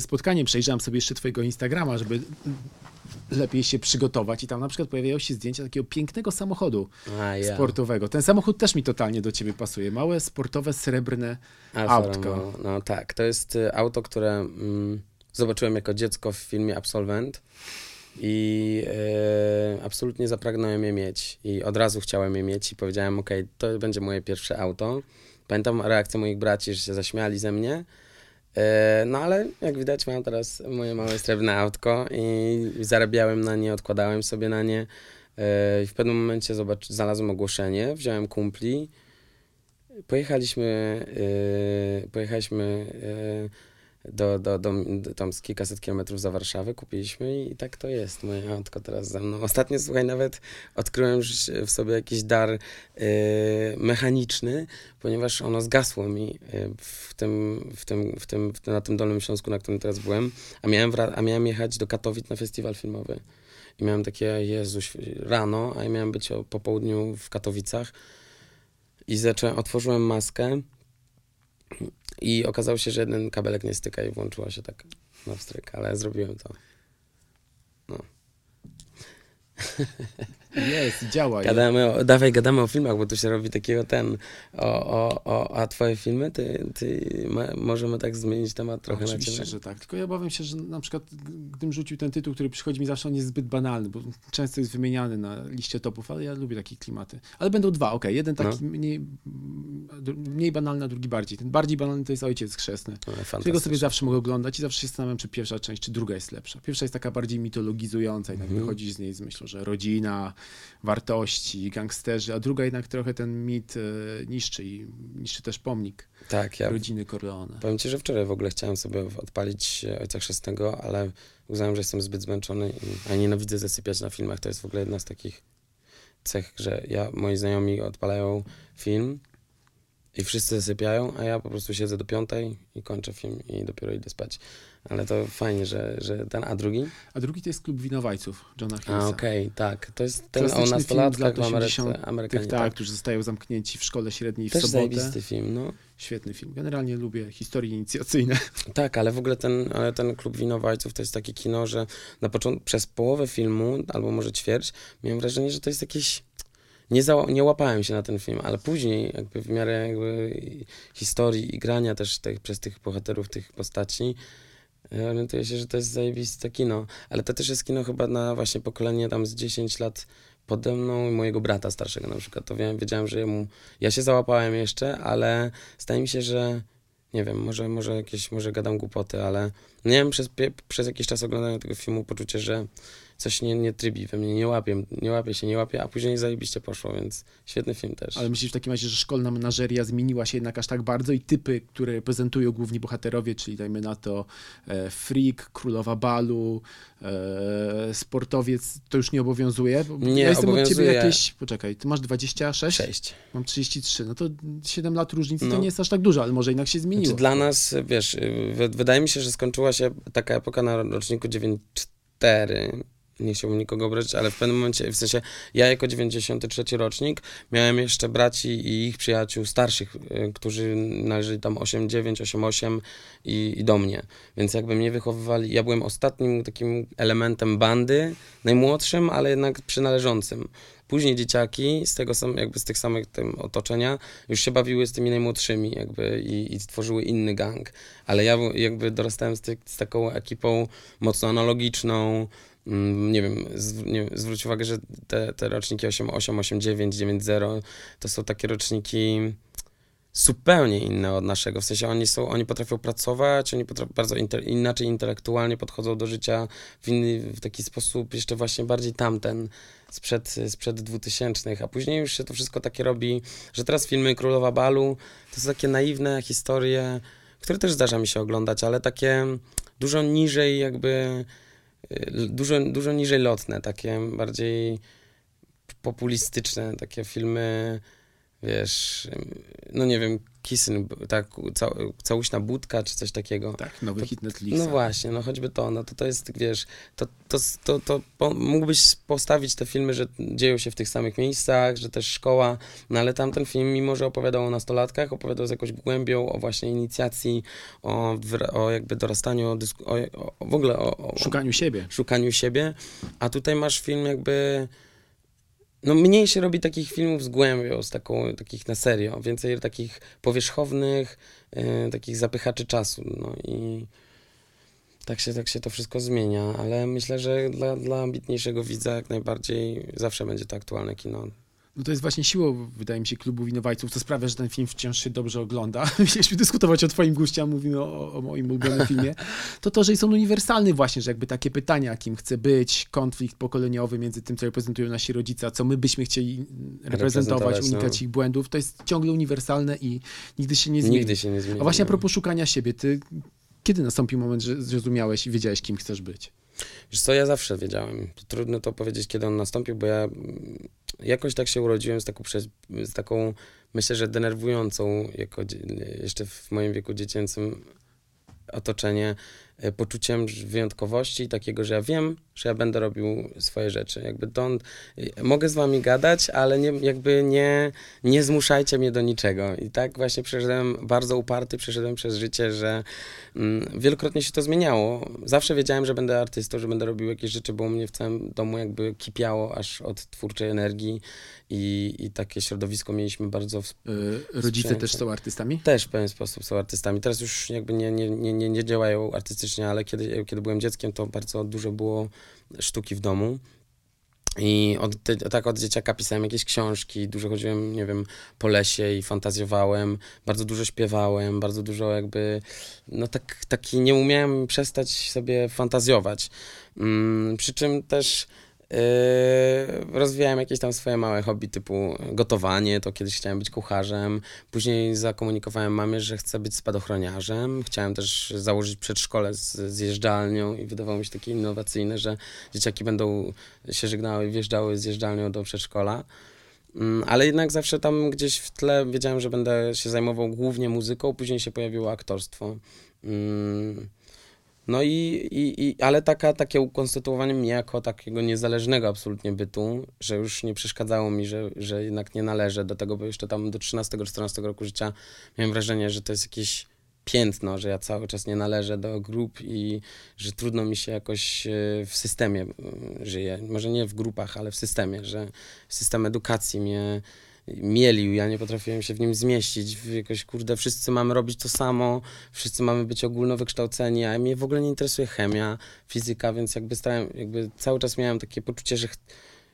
spotkaniem przejrzałem sobie jeszcze twojego Instagrama, żeby lepiej się przygotować i tam na przykład pojawiają się zdjęcia takiego pięknego samochodu A ja. sportowego. Ten samochód też mi totalnie do ciebie pasuje. Małe, sportowe, srebrne Alfa autko. Romeo. No tak, to jest y, auto, które mm, zobaczyłem jako dziecko w filmie Absolvent i y, absolutnie zapragnąłem je mieć i od razu chciałem je mieć i powiedziałem, ok, to będzie moje pierwsze auto. Pamiętam reakcję moich braci, że się zaśmiali ze mnie, E, No ale jak widać mam teraz moje małe srebrne autko i zarabiałem na nie, odkładałem sobie na nie. E, I w pewnym momencie zobacz, znalazłem ogłoszenie, wziąłem kumpli, pojechaliśmy, e, pojechaliśmy do, do, do, do tam z kilkaset kilometrów za Warszawę, kupiliśmy i tak to jest, moje autko teraz ze mną. Ostatnio, słuchaj, nawet odkryłem w sobie jakiś dar e, mechaniczny, ponieważ ono zgasło mi e, w tym, w tym, w tym, w tym, na tym Dolnym Śląsku, na którym teraz byłem, a miałem, a miałem jechać do Katowic na festiwal filmowy. I miałem takie, Jezu, św- rano, a ja miałem być o, po południu w Katowicach. I zacząłem, otworzyłem maskę i okazało się, że jeden kabelek nie styka i włączyła się tak na wstryk, ale zrobiłem to. Jest, działa. Gadamy o, dawaj, gadamy o filmach, bo tu się robi takiego ten, o, o, o a twoje filmy, ty, ty ma, możemy tak zmienić temat trochę na Oczywiście, ciebie? że tak. Tylko ja obawiam się, że na przykład gdybym rzucił ten tytuł, który przychodzi mi zawsze, on jest zbyt banalny, bo często jest wymieniany na liście topów, ale ja lubię takie klimaty. Ale będą dwa, okej. Jeden taki No. mniej, mniej banalny, a drugi bardziej. Ten bardziej banalny to jest Ojciec Chrzestny. No, Którego sobie zawsze mogę oglądać i zawsze się zastanawiam, czy pierwsza część, czy druga jest lepsza. Pierwsza jest taka bardziej mitologizująca, jednak Mhm. wychodzi z niej z myślą, że rodzina, wartości, gangsterzy, a druga jednak trochę ten mit e, niszczy i niszczy też pomnik Tak, ja rodziny Corleone. powiem ci, że wczoraj w ogóle chciałem sobie odpalić e, Ojca Chrzestnego, ale uznałem, że jestem zbyt zmęczony i a nienawidzę zasypiać na filmach. To jest w ogóle jedna z takich cech, że ja, moi znajomi odpalają film i wszyscy zasypiają, a ja po prostu siedzę do piątej i kończę film i dopiero idę spać. Ale to fajnie, że, że ten, a drugi? A drugi to jest Klub Winowajców Johna Hughesa. A okej, tak. To jest ten Klasyczny o nastolatkach lat w Ameryce, 80. Amerykanie. Tych, tak, Tak, którzy zostają zamknięci w szkole średniej w Też sobotę. zajebisty film, no. Świetny film. Generalnie lubię historie inicjacyjne. Tak, ale w ogóle ten, ale ten Klub Winowajców to jest takie kino, że na początku, przez połowę filmu, albo może ćwierć, miałem wrażenie, że to jest jakieś... Nie, za, nie łapałem się na ten film, ale później jakby w miarę jakby historii i grania też przez tych bohaterów, tych postaci, e, orientuję się, że to jest zajebiste kino. Ale to też jest kino chyba na właśnie pokolenie tam z 10 lat pode mną i mojego brata starszego na przykład. To wiem, wiedziałem, że mu... Ja się załapałem jeszcze, ale zdaje mi się, że nie wiem, może, może jakieś, może gadam głupoty, ale miałem przez, przez jakiś czas oglądania tego filmu poczucie, że coś nie, nie trybi we mnie, nie łapie, nie łapie się, nie łapie, a później zajebiście poszło, więc świetny film też. Ale myślisz w takim razie, że szkolna menażeria zmieniła się jednak aż tak bardzo i typy, które reprezentują główni bohaterowie, czyli dajmy na to e, freak, królowa balu, e, sportowiec, to już nie obowiązuje? Bo Nie, ja jestem od ciebie obowiązuje. jakieś, poczekaj, ty masz 26? Sześć. Mam 33, no to 7 lat różnicy to No. nie jest aż tak dużo, ale może jednak się zmieniło. Znaczy, dla nas, wiesz, wy- wydaje mi się, że skończyła się taka epoka na roczniku 9-4. Nie chciałbym nikogo obrazić, ale w pewnym momencie, w sensie ja jako 93 rocznik miałem jeszcze braci i ich przyjaciół starszych, y, którzy należeli tam 8-9, 8-8 i, i do mnie. Więc jakby mnie wychowywali, ja byłem ostatnim takim elementem bandy, najmłodszym, ale jednak przynależącym. Później dzieciaki z tego sam, jakby z tych samych tym otoczenia już się bawiły z tymi najmłodszymi jakby i, i stworzyły inny gang. Ale ja jakby dorastałem z, ty, z taką ekipą mocno analogiczną. Mm, Nie wiem, nie, zwróć uwagę, że te, te roczniki 8, 8, 8, 9, 9, 0 to są takie roczniki zupełnie inne od naszego. W sensie oni są, oni potrafią pracować, oni potrafią bardzo inter, inaczej intelektualnie podchodzą do życia w inny, w taki sposób jeszcze właśnie bardziej tamten sprzed, sprzed 2000, a później już się to wszystko takie robi, że teraz filmy Królowa Balu to są takie naiwne historie, które też zdarza mi się oglądać, ale takie dużo niżej jakby, dużo, dużo niżej lotne, takie bardziej populistyczne, takie filmy, wiesz, no nie wiem, Kissing, tak, ca, całuśna budka, czy coś takiego. Tak, nowy To- hit Netflixa. No właśnie, no choćby to, no to to jest, wiesz, to, to, to, to po, mógłbyś postawić te filmy, że dzieją się w tych samych miejscach, że też szkoła, no ale tamten film, mimo że opowiadał o nastolatkach, opowiadał z jakąś głębią, o właśnie inicjacji, o, o jakby dorastaniu, o, dysku, o, o w ogóle o, o Szukaniu siebie. szukaniu siebie, a tutaj masz film jakby... No mniej się robi takich filmów z głębią, z taką, takich na serio, więcej takich powierzchownych, y, takich zapychaczy czasu, no i tak się, tak się to wszystko zmienia, ale myślę, że dla, dla ambitniejszego widza jak najbardziej zawsze będzie to aktualne kino. No to jest właśnie siłą, wydaje mi się, klubu winowajców, co sprawia, że ten film wciąż się dobrze ogląda. Mieliśmy dyskutować o twoim guście, a mówimy o, o moim ulubionym filmie. To to, że jest on uniwersalny właśnie, że jakby takie pytania, kim chce być, konflikt pokoleniowy między tym, co reprezentują nasi rodzice, a co my byśmy chcieli reprezentować, Reprezentować, no. unikać ich błędów, to jest ciągle uniwersalne i nigdy się nie zmieni. Nigdy się nie zmieni. A właśnie a no. propos szukania siebie, ty kiedy nastąpił moment, że zrozumiałeś i wiedziałeś, kim chcesz być? Wiesz co, ja zawsze wiedziałem. Trudno to powiedzieć, kiedy on nastąpił, bo ja jakoś tak się urodziłem z taką, z taką myślę, że denerwującą jako jeszcze w moim wieku dziecięcym otoczenie e, poczuciem wyjątkowości takiego, że ja wiem, że ja będę robił swoje rzeczy. Jakby to, e, mogę z wami gadać, ale nie, jakby nie, nie zmuszajcie mnie do niczego. I tak właśnie przeszedłem, bardzo uparty przeszedłem przez życie, że mm, wielokrotnie się to zmieniało. Zawsze wiedziałem, że będę artystą, że będę robił jakieś rzeczy, bo u mnie w całym domu jakby kipiało aż od twórczej energii i, i takie środowisko mieliśmy bardzo w, Yy, rodzice też są artystami? też w pewien sposób są artystami. Teraz już jakby nie, nie, nie, nie, nie działają artystycznie, ale kiedy, kiedy byłem dzieckiem, to bardzo dużo było sztuki w domu. I od, tak od dzieciaka pisałem jakieś książki, dużo chodziłem, nie wiem, po lesie i fantazjowałem, bardzo dużo śpiewałem, bardzo dużo jakby, no tak, taki nie umiałem przestać sobie fantazjować. Mm, przy czym też Yy, rozwijałem jakieś tam swoje małe hobby typu gotowanie, to kiedyś chciałem być kucharzem, później zakomunikowałem mamie, że chcę być spadochroniarzem, chciałem też założyć przedszkole z, z jeżdżalnią i wydawało mi się takie innowacyjne, że dzieciaki będą się żegnały i wjeżdżały z jeżdżalnią do przedszkola. Mm, Ale jednak zawsze tam gdzieś w tle wiedziałem, że będę się zajmował głównie muzyką, później się pojawiło aktorstwo. Mm, No i, i, i ale taka, takie ukonstytuowanie mnie jako takiego niezależnego absolutnie bytu, że już nie przeszkadzało mi, że, że jednak nie należę do tego, bo jeszcze tam do 13-14 roku życia miałem wrażenie, że to jest jakieś piętno, że ja cały czas nie należę do grup i że trudno mi się jakoś e, w systemie mm, żyje. Może nie w grupach, ale w systemie, że system edukacji mnie mielił, ja nie potrafiłem się w nim zmieścić. Jakoś, kurde, wszyscy mamy robić to samo, wszyscy mamy być ogólnowykształceni, a mnie w ogóle nie interesuje chemia, fizyka, więc jakby starałem, jakby cały czas miałem takie poczucie, że ch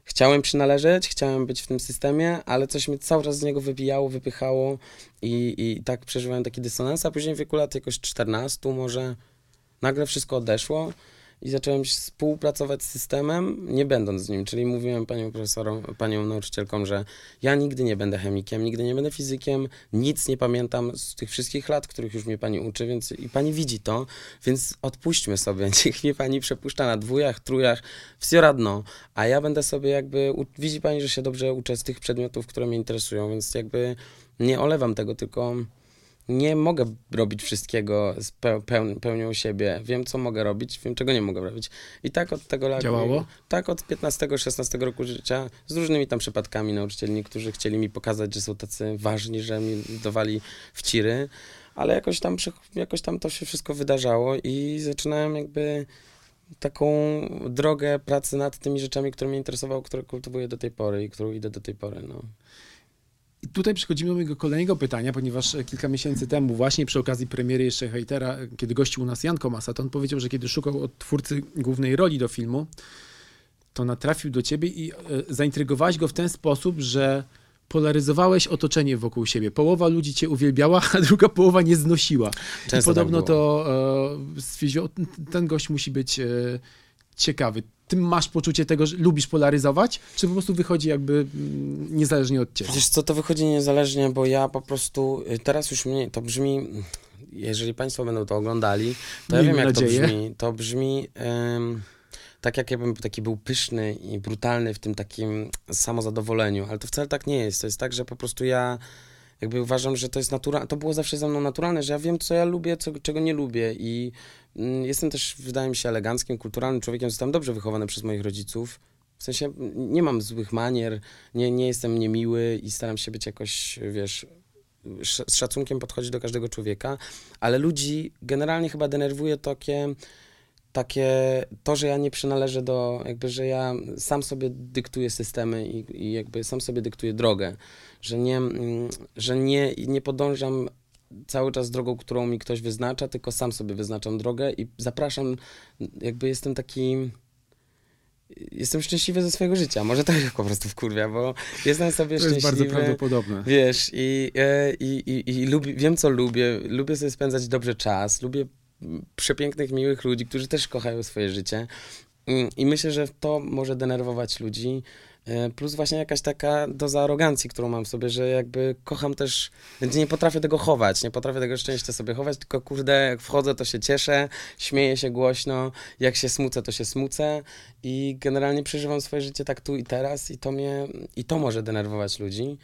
chciałem przynależeć, chciałem być w tym systemie, ale coś mnie cały czas z niego wybijało, wypychało i, i tak przeżywałem taki dysonans, a później w wieku lat jakoś 14 może nagle wszystko odeszło i zacząłem współpracować z systemem, nie będąc z nim, czyli mówiłem panią profesorom, panią nauczycielkom, że ja nigdy nie będę chemikiem, nigdy nie będę fizykiem, nic nie pamiętam z tych wszystkich lat, których już mnie pani uczy, więc i pani widzi to, więc odpuśćmy sobie, niech mnie pani przepuszcza na dwójach, trójach, wsioradno, a ja będę sobie jakby, widzi pani, że się dobrze uczę z tych przedmiotów, które mnie interesują, więc jakby nie olewam tego, tylko nie mogę robić wszystkiego z peł, peł, pełnią siebie. Wiem, co mogę robić, wiem, czego nie mogę robić. I tak od tego lat. Działało? Tak, od 15-16 roku życia, z różnymi tam przypadkami nauczycieli, którzy chcieli mi pokazać, że są tacy ważni, że mi dawali wciry, ale jakoś tam, jakoś tam to się wszystko wydarzało i zaczynałem jakby taką drogę pracy nad tymi rzeczami, które mnie interesowały, które kultywuję do tej pory i którą idę do tej pory. No. I tutaj przechodzimy do mojego kolejnego pytania, ponieważ e, kilka miesięcy temu, właśnie przy okazji premiery jeszcze hejtera, e, kiedy gościł u nas Jan Komasa, to on powiedział, że kiedy szukał od twórcy głównej roli do filmu, to natrafił do ciebie i e, zaintrygowałeś go w ten sposób, że polaryzowałeś otoczenie wokół siebie. Połowa ludzi cię uwielbiała, a druga połowa nie znosiła. I Często podobno tak to e, stwierdził, "O, ten- gość musi być ciekawy. Ty masz poczucie tego, że lubisz polaryzować, czy po prostu wychodzi jakby mm, niezależnie od ciebie? Wiesz co, to wychodzi niezależnie, bo ja po prostu, y, teraz już mnie, to brzmi, jeżeli Państwo będą to oglądali, to ja Miejmy wiem jak nadzieję. to brzmi. To brzmi em, tak, jak jakbym taki był pyszny i brutalny w tym takim samozadowoleniu, ale to wcale tak nie jest. To jest tak, że po prostu ja jakby uważam, że to jest naturalne, to było zawsze ze mną naturalne, że ja wiem, co ja lubię, co, czego nie lubię i mm, jestem też, wydaje mi się, eleganckim, kulturalnym człowiekiem, zostałem dobrze wychowany przez moich rodziców. W sensie mm, nie mam złych manier, nie, nie jestem niemiły i staram się być jakoś, wiesz, sz- z szacunkiem podchodzić do każdego człowieka, ale ludzi generalnie chyba denerwuje takie, takie to, że ja nie przynależę do, jakby, że ja sam sobie dyktuję systemy i, i jakby sam sobie dyktuję drogę, że nie, mm, że nie, nie podążam cały czas drogą, którą mi ktoś wyznacza, tylko sam sobie wyznaczam drogę i zapraszam, jakby jestem taki jestem szczęśliwy ze swojego życia. Może tak po prostu wkurwia, bo jestem sobie To jest bardzo szczęśliwy. prawdopodobne. Wiesz, i, e, i, i, i lubi, wiem, co lubię. Lubię sobie spędzać dobrze czas. Lubię przepięknych, miłych ludzi, którzy też kochają swoje życie. Mm, I myślę, że to może denerwować ludzi. E, Plus właśnie jakaś taka doza arogancji, którą mam w sobie, że jakby kocham też, nie potrafię tego chować, nie potrafię tego szczęścia sobie chować, tylko kurde, jak wchodzę, to się cieszę, śmieję się głośno, jak się smucę, to się smucę i generalnie przeżywam swoje życie tak tu i teraz i to mnie, i to może denerwować ludzi.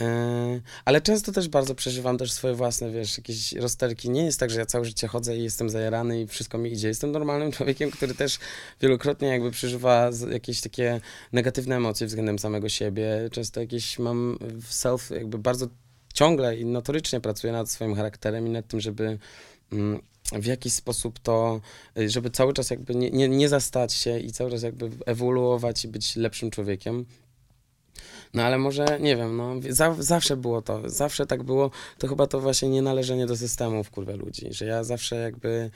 E, Ale często też bardzo przeżywam też swoje własne, wiesz, jakieś rozterki. Nie jest tak, że ja całe życie chodzę i jestem zajarany i wszystko mi idzie. Jestem normalnym człowiekiem, który też wielokrotnie jakby przeżywa jakieś takie negatywne emocje względem samego siebie. Często jakieś mam w self, jakby bardzo ciągle i notorycznie pracuję nad swoim charakterem i nad tym, żeby mm, w jakiś sposób to, y, żeby cały czas jakby nie, nie, nie zastać się i cały czas jakby ewoluować i być lepszym człowiekiem. No ale może, nie wiem, no za, zawsze było to, zawsze tak było, to chyba to właśnie nienależenie do systemów, kurwa, ludzi, że ja zawsze jakby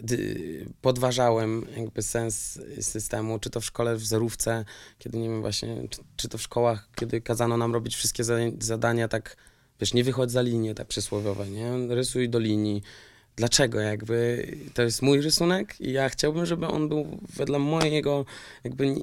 dy, podważałem jakby sens systemu, czy to w szkole, w zerówce, kiedy, nie wiem, właśnie, czy, czy to w szkołach, kiedy kazano nam robić wszystkie za, zadania tak, wiesz, nie wychodź za linię, tak przysłowiowe, nie, rysuj do linii, Dlaczego? Jakby to jest mój rysunek i ja chciałbym, żeby on był wedle mojego jakby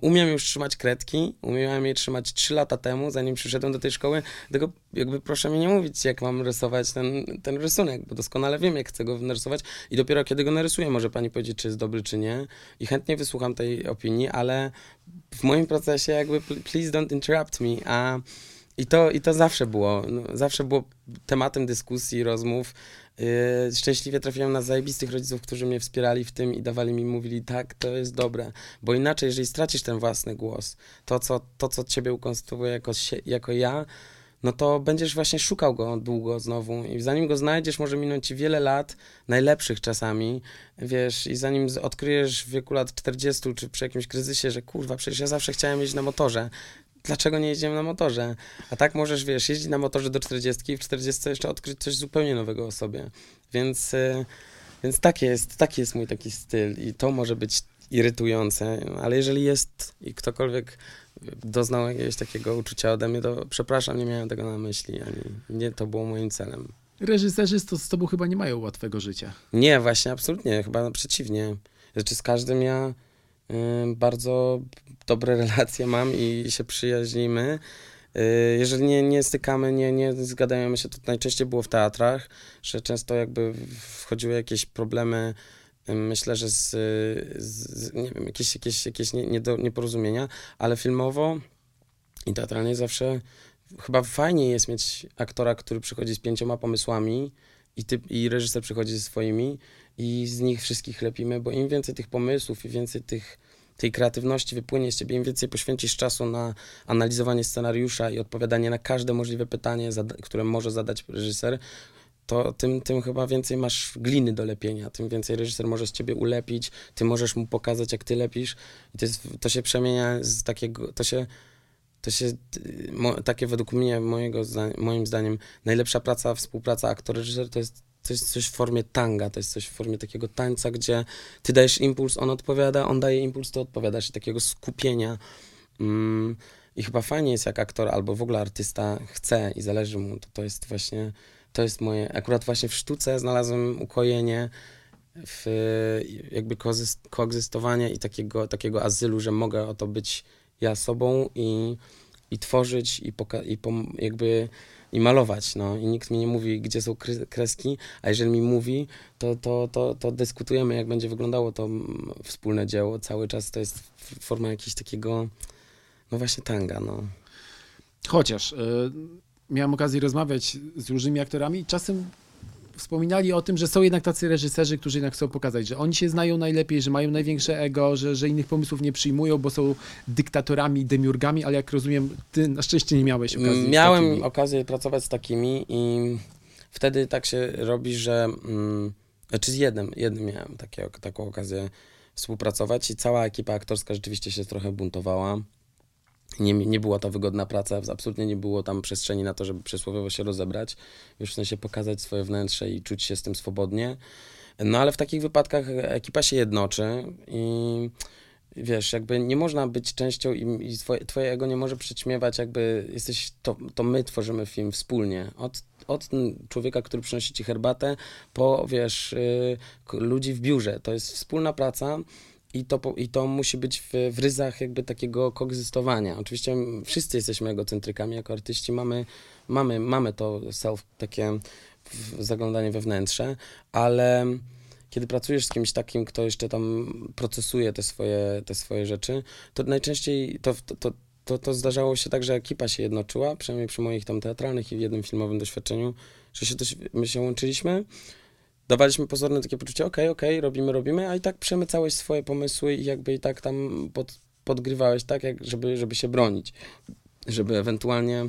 umiem już trzymać kredki, umiałem je trzymać 3 lata temu, zanim przyszedłem do tej szkoły, tylko jakby proszę mi nie mówić, jak mam rysować ten, ten rysunek, bo doskonale wiem, jak chcę go narysować i dopiero kiedy go narysuję, może pani powiedzieć, czy jest dobry, czy nie i chętnie wysłucham tej opinii, ale w moim procesie jakby pl- please don't interrupt me, a i to, i to zawsze było, no, zawsze było tematem dyskusji, rozmów. Yy, szczęśliwie trafiłem na zajebistych rodziców, którzy mnie wspierali w tym i dawali mi, mówili, tak, to jest dobre, bo inaczej, jeżeli stracisz ten własny głos, to, co, to, co ciebie ukonstruuje jako, jako ja, no to będziesz właśnie szukał go długo znowu. I zanim go znajdziesz, może minąć ci wiele lat, najlepszych czasami, wiesz, i zanim odkryjesz w wieku lat 40 czy przy jakimś kryzysie, że kurwa, przecież ja zawsze chciałem jeździć na motorze, dlaczego nie jedziemy na motorze? A tak możesz, wiesz, jeździć na motorze do 40 i w 40 jeszcze odkryć coś zupełnie nowego o sobie. Więc, y, więc taki, jest, taki jest mój taki styl i to może być irytujące, ale jeżeli jest i ktokolwiek doznał jakiegoś takiego uczucia ode mnie, to przepraszam, nie miałem tego na myśli, ani nie to było moim celem. Reżyserzy z, to, z tobą chyba nie mają łatwego życia. Nie, właśnie, absolutnie, chyba przeciwnie. Znaczy z każdym ja bardzo dobre relacje mam i się przyjaźnimy. Y, jeżeli nie, nie stykamy, nie, nie się, to najczęściej było w teatrach, że często jakby wchodziły jakieś problemy, myślę, że z, z nie wiem, jakieś, jakieś, jakieś nie, niedo, nieporozumienia, ale filmowo i teatralnie zawsze chyba fajnie jest mieć aktora, który przychodzi z pięcioma pomysłami i, ty, i reżyser przychodzi ze swoimi i z nich wszystkich lepimy, bo im więcej tych pomysłów i więcej tych, tej kreatywności wypłynie z ciebie, im więcej poświęcisz czasu na analizowanie scenariusza i odpowiadanie na każde możliwe pytanie, które może zadać reżyser, to tym, tym chyba więcej masz gliny do lepienia, tym więcej reżyser może z ciebie ulepić, ty możesz mu pokazać, jak ty lepisz. I to, jest, to się przemienia z takiego, to się to się, takie według mnie, mojego moim zdaniem, najlepsza praca, współpraca aktor-reżyser to jest, to jest coś w formie tanga, to jest coś w formie takiego tańca, gdzie ty dajesz impuls, on odpowiada, on daje impuls, ty odpowiadasz i takiego skupienia. Mm, I chyba fajnie jest, jak aktor albo w ogóle artysta chce i zależy mu, to, to jest właśnie, to jest moje, akurat właśnie w sztuce znalazłem ukojenie, w jakby koegzyst- koegzystowania i takiego, takiego azylu, że mogę o to być ja sobą i, i tworzyć i, poka- i pom- jakby i malować, no. I nikt mi nie mówi, gdzie są kreski, a jeżeli mi mówi, to, to, to, to dyskutujemy, jak będzie wyglądało to mm, wspólne dzieło. Cały czas to jest forma jakiegoś takiego, no właśnie tanga, no. Chociaż y, miałem okazję rozmawiać z różnymi aktorami czasem wspominali o tym, że są jednak tacy reżyserzy, którzy jednak chcą pokazać, że oni się znają najlepiej, że mają największe ego, że, że innych pomysłów nie przyjmują, bo są dyktatorami, demiurgami, ale jak rozumiem, ty na szczęście nie miałeś okazji. z Miałem okazję pracować z takimi i wtedy tak się robi, że mm, czy z jednym, jednym miałem takie, taką okazję współpracować i cała ekipa aktorska rzeczywiście się trochę buntowała. Nie, nie była to wygodna praca, absolutnie nie było tam przestrzeni na to, żeby przysłowiowo się rozebrać, już w sensie pokazać swoje wnętrze i czuć się z tym swobodnie. No ale w takich wypadkach ekipa się jednoczy i wiesz, jakby nie można być częścią i, i twoje, twoje ego nie może przyćmiewać, jakby jesteś, to, to my tworzymy film wspólnie. Od, od człowieka, który przynosi ci herbatę, po, wiesz, y, ludzi w biurze. To jest wspólna praca i to, i to musi być w, w ryzach jakby takiego koegzystowania. Oczywiście wszyscy jesteśmy egocentrykami jako artyści, mamy, mamy, mamy to self, takie w- zaglądanie we wnętrze, ale kiedy pracujesz z kimś takim, kto jeszcze tam procesuje te swoje, te swoje rzeczy, to najczęściej to, to, to, to, zdarzało się tak, że ekipa się jednoczyła, przynajmniej przy moich tam teatralnych i jednym filmowym doświadczeniu, że się my się łączyliśmy, dawaliśmy pozorne takie poczucie, okej, okej, robimy, robimy, a i tak przemycałeś swoje pomysły i jakby i tak tam pod, podgrywałeś tak, jak, żeby, żeby się bronić, żeby ewentualnie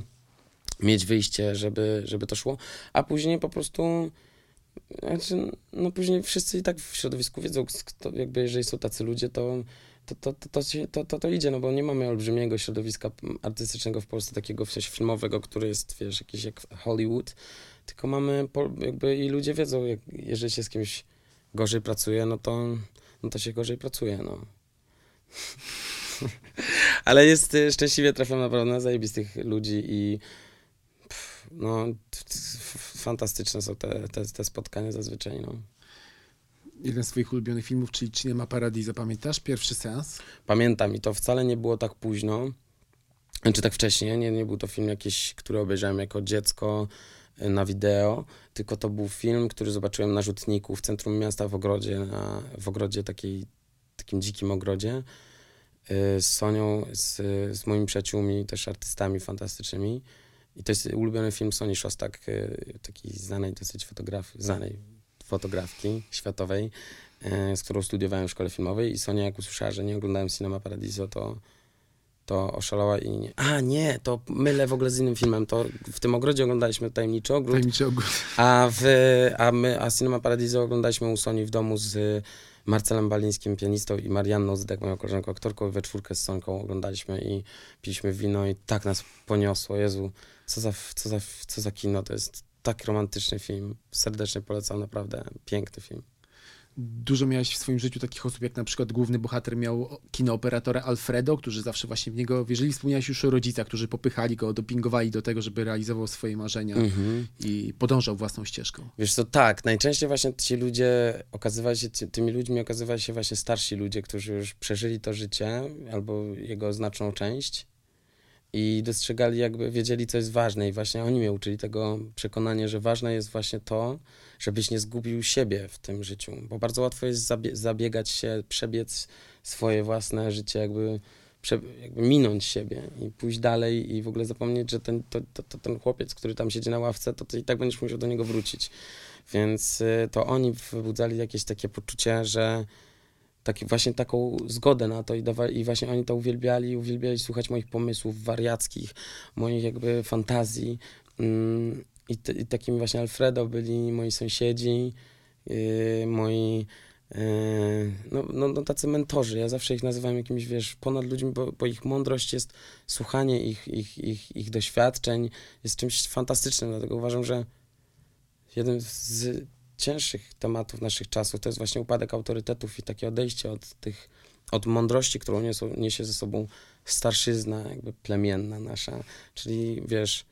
mieć wyjście, żeby, żeby to szło, a później po prostu znaczy, no później wszyscy i tak w środowisku wiedzą, kto, jakby jeżeli są tacy ludzie, to to, to, to, to, to, to, to idzie, no bo nie mamy olbrzymiego środowiska artystycznego w Polsce, takiego w sensie filmowego, który jest, wiesz, jakiś jak Hollywood, tylko mamy, po, jakby i ludzie wiedzą, jak, jeżeli się z kimś gorzej pracuje, no to, no to się gorzej pracuje, no. Ale jest, y, szczęśliwie trafiam naprawdę na zajebistych ludzi i pff, no, fantastyczne są te, te, te spotkania zazwyczaj, no. jeden z twoich ulubionych filmów, czyli Cinema Paradiso. Pamiętasz pierwszy seans? Pamiętam i to wcale nie było tak późno, czy tak wcześnie, nie, nie był to film jakiś, który obejrzałem jako dziecko na wideo, tylko to był film, który zobaczyłem na Rzutniku w centrum miasta w ogrodzie, na, w ogrodzie takiej, takim dzikim ogrodzie y, z Sonią, z, z moimi przyjaciółmi, też artystami fantastycznymi. I to jest ulubiony film Soni Szostak, y, takiej znanej dosyć fotograf, znanej fotografki światowej, y, z którą studiowałem w szkole filmowej i Sonia jak usłyszała, że nie oglądałem Cinema Paradiso, to to oszalała i nie. A nie, to mylę w ogóle z innym filmem. To w tym ogrodzie oglądaliśmy Tajemniczy Ogród, Tajemniczy ogród. a, w, a my, a Cinema Paradiso oglądaliśmy u Soni w domu z Marcelem Balińskim, pianistą i Marianną Zydek, moją koleżanką aktorką, we czwórkę z Sonką oglądaliśmy i piliśmy wino i tak nas poniosło. Jezu, co za, co za, co za kino, to jest tak romantyczny film. Serdecznie polecam, naprawdę piękny film. Dużo miałeś w swoim życiu takich osób, jak na przykład główny bohater miał kinooperatora Alfredo, którzy zawsze właśnie w niego wierzyli. Wspomniałeś już o rodzicach, którzy popychali go, dopingowali do tego, żeby realizował swoje marzenia Mhm. i podążał własną ścieżką. Wiesz co, tak, najczęściej właśnie ci ludzie, okazywali się, ty- tymi ludźmi okazywali się właśnie starsi ludzie, którzy już przeżyli to życie, albo jego znaczną część i dostrzegali jakby, wiedzieli co jest ważne i właśnie oni mnie uczyli tego przekonania, że ważne jest właśnie to, żebyś nie zgubił siebie w tym życiu, bo bardzo łatwo jest zabie- zabiegać się, przebiec swoje własne życie, jakby, jakby minąć siebie i pójść dalej i w ogóle zapomnieć, że ten, to, to, to ten chłopiec, który tam siedzi na ławce, to ty i tak będziesz musiał do niego wrócić. Więc y, to oni wybudzali jakieś takie poczucie, że taki, właśnie taką zgodę na to i, i właśnie oni to uwielbiali, uwielbiali słuchać moich pomysłów wariackich, moich jakby fantazji. Mm, i, t- I takimi właśnie Alfredo byli moi sąsiedzi, yy, moi yy, no, no, no tacy mentorzy. Ja zawsze ich nazywam jakimiś, wiesz, ponad ludźmi, bo, bo ich mądrość jest, słuchanie ich, ich, ich, ich doświadczeń jest czymś fantastycznym, dlatego uważam, że jeden z cięższych tematów naszych czasów. To jest właśnie upadek autorytetów i takie odejście od tych, od mądrości, którą niosą, niesie ze sobą starszyzna, jakby plemienna nasza, czyli wiesz,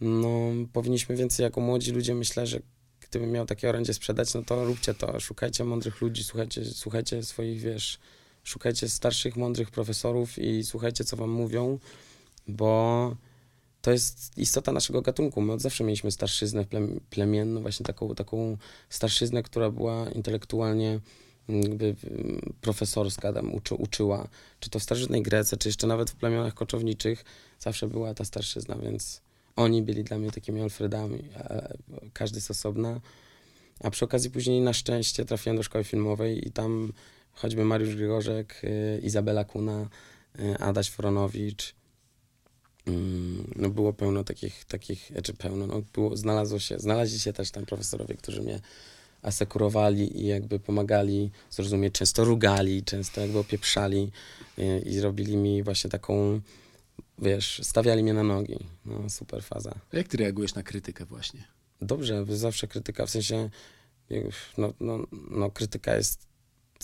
no powinniśmy więcej jako młodzi ludzie, myślę, że gdybym miał takie orędzie sprzedać, no to róbcie to, szukajcie mądrych ludzi, słuchajcie, słuchajcie swoich, wiesz, szukajcie starszych, mądrych profesorów i słuchajcie, co wam mówią, bo to jest istota naszego gatunku. My od zawsze mieliśmy starszyznę plem- plemienną, właśnie taką, taką starszyznę, która była intelektualnie mm, jakby profesorska, tam uczy, uczyła. Czy to w starożytnej Grece, czy jeszcze nawet w plemionach koczowniczych zawsze była ta starszyzna, więc oni byli dla mnie takimi Alfredami, każdy z osobna. A przy okazji później na szczęście trafiłem do szkoły filmowej i tam choćby Mariusz Grzegorzek, y, Izabela Kuna, y, Adaś Foronowicz, Mm, no było pełno takich, takich, czy pełno, no było, znalazło się, znaleźli się też tam profesorowie, którzy mnie asekurowali i jakby pomagali zrozumieć, często rugali, często jakby opieprzali i, i zrobili mi właśnie taką, wiesz, stawiali mnie na nogi. No, super faza. Jak ty reagujesz na krytykę właśnie? Dobrze, zawsze krytyka, w sensie, no, no, no krytyka jest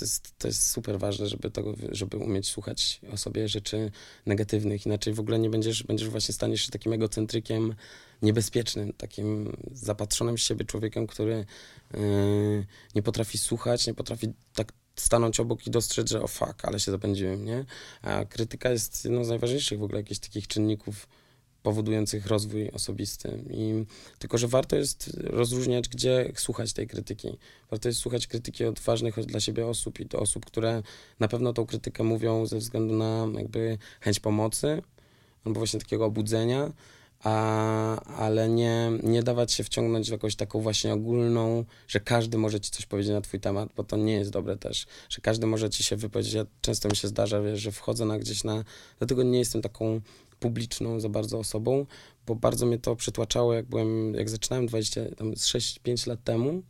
to, jest, to jest super ważne, żeby, tego, żeby umieć słuchać o sobie rzeczy negatywnych, inaczej w ogóle nie będziesz, będziesz właśnie staniesz się takim egocentrykiem niebezpiecznym, takim zapatrzonym w siebie człowiekiem, który yy, nie potrafi słuchać, nie potrafi tak stanąć obok i dostrzec, że o fuck, ale się zapędziłem, nie? A krytyka jest jedną z najważniejszych w ogóle jakichś takich czynników powodujących rozwój osobisty. I tylko, że warto jest rozróżniać, gdzie słuchać tej krytyki. Warto jest słuchać krytyki od ważnych dla siebie osób i to osób, które na pewno tą krytykę mówią ze względu na jakby chęć pomocy albo właśnie takiego obudzenia, a, ale nie, nie dawać się wciągnąć w jakąś taką właśnie ogólną, że każdy może ci coś powiedzieć na twój temat, bo to nie jest dobre też, że każdy może ci się wypowiedzieć. Ja często mi się zdarza, wiesz, że wchodzę na gdzieś na... Dlatego nie jestem taką publiczną za bardzo osobą, bo bardzo mnie to przytłaczało, jak byłem, jak zaczynałem 20, tam z 6-5 lat temu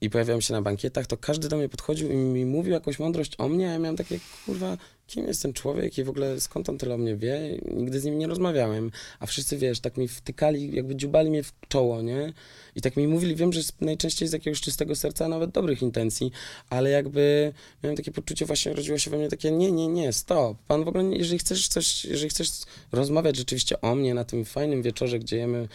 i pojawiałem się na bankietach, to każdy do mnie podchodził i mi mówił jakąś mądrość o mnie, a ja miałem takie, kurwa, kim jest ten człowiek i w ogóle skąd on tyle o mnie wie, nigdy z nim nie rozmawiałem, a wszyscy, wiesz, tak mi wtykali, jakby dziubali mnie w czoło, nie? I tak mi mówili, wiem, że najczęściej z jakiegoś czystego serca, nawet dobrych intencji, ale jakby miałem takie poczucie, właśnie rodziło się we mnie takie, nie, nie, nie, stop, pan w ogóle, jeżeli chcesz coś, jeżeli chcesz rozmawiać rzeczywiście o mnie na tym fajnym wieczorze, gdzie jemy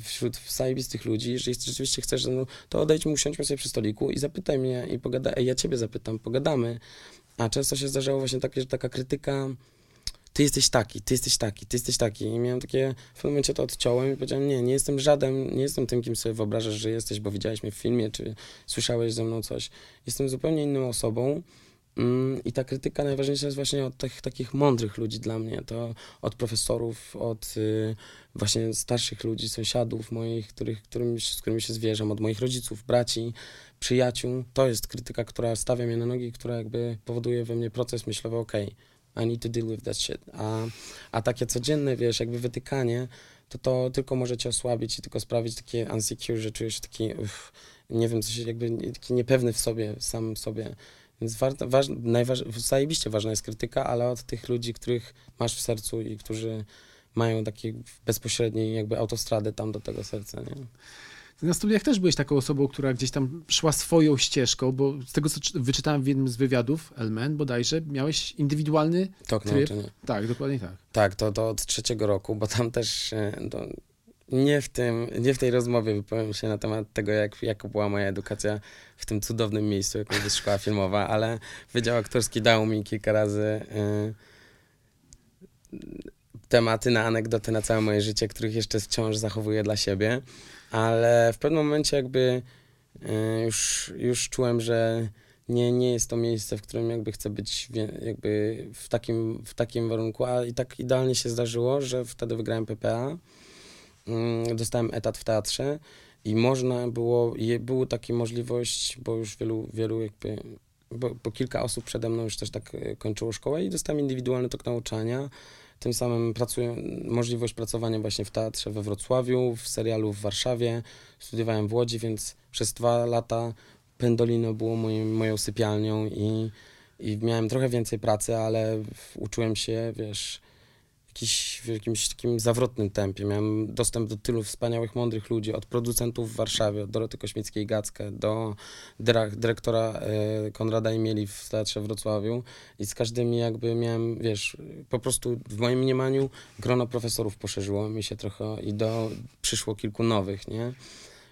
wśród zajebistych ludzi, jeżeli rzeczywiście chcesz, no, to odejdźmy, usiądźmy sobie przy stoliku i zapytaj mnie i pogadaj, ja ciebie zapytam, pogadamy, a często się zdarzało właśnie takie, że taka krytyka, ty jesteś taki, ty jesteś taki, ty jesteś taki. I miałem takie, w pewnym momencie to odciąłem i powiedziałem, nie, nie jestem żaden, nie jestem tym, kim sobie wyobrażasz, że jesteś, bo widziałeś mnie w filmie, czy słyszałeś ze mną coś. Jestem zupełnie inną osobą. Mm, I ta krytyka najważniejsza jest właśnie od tych takich mądrych ludzi dla mnie, to od profesorów, od y, właśnie starszych ludzi, sąsiadów moich, których, którym, z którymi się zwierzam, od moich rodziców, braci, przyjaciół. To jest krytyka, która stawia mnie na nogi, która jakby powoduje we mnie proces myślowy, okay, I need to deal with that shit. A, a takie codzienne, wiesz, jakby wytykanie, to to tylko może cię osłabić i tylko sprawić takie unsecure, że czujesz się taki, uff, nie wiem, coś jakby taki niepewny w sobie, sam sobie. Więc warto, waż, najważ, zajebiście ważna jest krytyka, ale od tych ludzi, których masz w sercu i którzy mają takie bezpośredniej jakby autostradę tam do tego serca, nie? Na studiach też byłeś taką osobą, która gdzieś tam szła swoją ścieżką, bo z tego, co wyczytałem w jednym z wywiadów, Elmen bodajże, miałeś indywidualny Tok tryb. nauczenia. Tak, dokładnie tak. Tak, to, to od trzeciego roku, bo tam też to nie, w tym, nie w tej rozmowie wypowiem się na temat tego, jak, jak była moja edukacja w tym cudownym miejscu, jaką jest szkoła filmowa, ale Wydział Aktorski dał mi kilka razy y, tematy na anegdoty na całe moje życie, których jeszcze wciąż zachowuję dla siebie ale w pewnym momencie jakby y, już, już czułem, że nie, nie jest to miejsce, w którym jakby chcę być jakby w takim, w takim warunku, a i tak idealnie się zdarzyło, że wtedy wygrałem PPA, dostałem etat w teatrze i można było, była taka możliwość, bo już wielu, wielu jakby, bo, bo kilka osób przede mną już też tak y, kończyło szkołę i dostałem indywidualny tok nauczania, tym samym pracuję, możliwość pracowania właśnie w teatrze we Wrocławiu, w serialu w Warszawie. Studiowałem w Łodzi, więc przez dwa lata Pendolino było moim, moją sypialnią i, i miałem trochę więcej pracy, ale uczyłem się, wiesz, jakiś, w jakimś takim zawrotnym tempie. Miałem dostęp do tylu wspaniałych, mądrych ludzi, od producentów w Warszawie, od Doroty Kośmieckiej-Gackę, do dyrektora e, Konrada Imieli w Teatrze Wrocławiu i z każdymi jakby miałem, wiesz, po prostu w moim mniemaniu grono profesorów poszerzyło mi się trochę i do, przyszło kilku nowych, nie?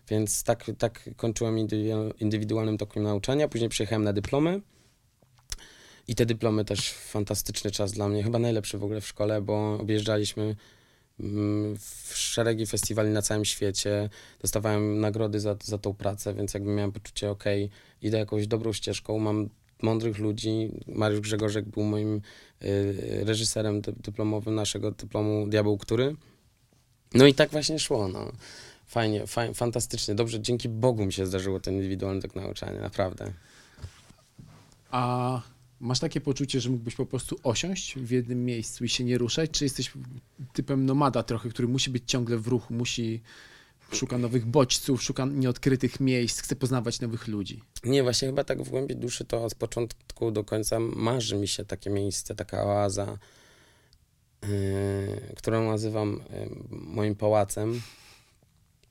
Więc tak, tak kończyłem indywidualnym tokiem nauczania, później przyjechałem na dyplomy i te dyplomy też fantastyczny czas dla mnie, chyba najlepszy w ogóle w szkole, bo objeżdżaliśmy mm, w szeregi festiwali na całym świecie, dostawałem nagrody za, za tą pracę, więc jakby miałem poczucie, ok, idę jakąś dobrą ścieżką, mam mądrych ludzi. Mariusz Grzegorzek był moim y, reżyserem dyplomowym naszego dyplomu Diabeł Który. No i tak właśnie szło, no. Fajnie, fajnie, fantastycznie. Dobrze, dzięki Bogu mi się zdarzyło ten indywidualny tak nauczanie, naprawdę. A Masz takie poczucie, że mógłbyś po prostu osiąść w jednym miejscu i się nie ruszać? Czy jesteś typem nomada trochę, który musi być ciągle w ruchu, musi szuka nowych bodźców, szuka nieodkrytych miejsc, chce poznawać nowych ludzi? Nie, właśnie chyba tak w głębi duszy to od początku do końca marzy mi się takie miejsce, taka oaza, yy, którą nazywam yy, moim pałacem.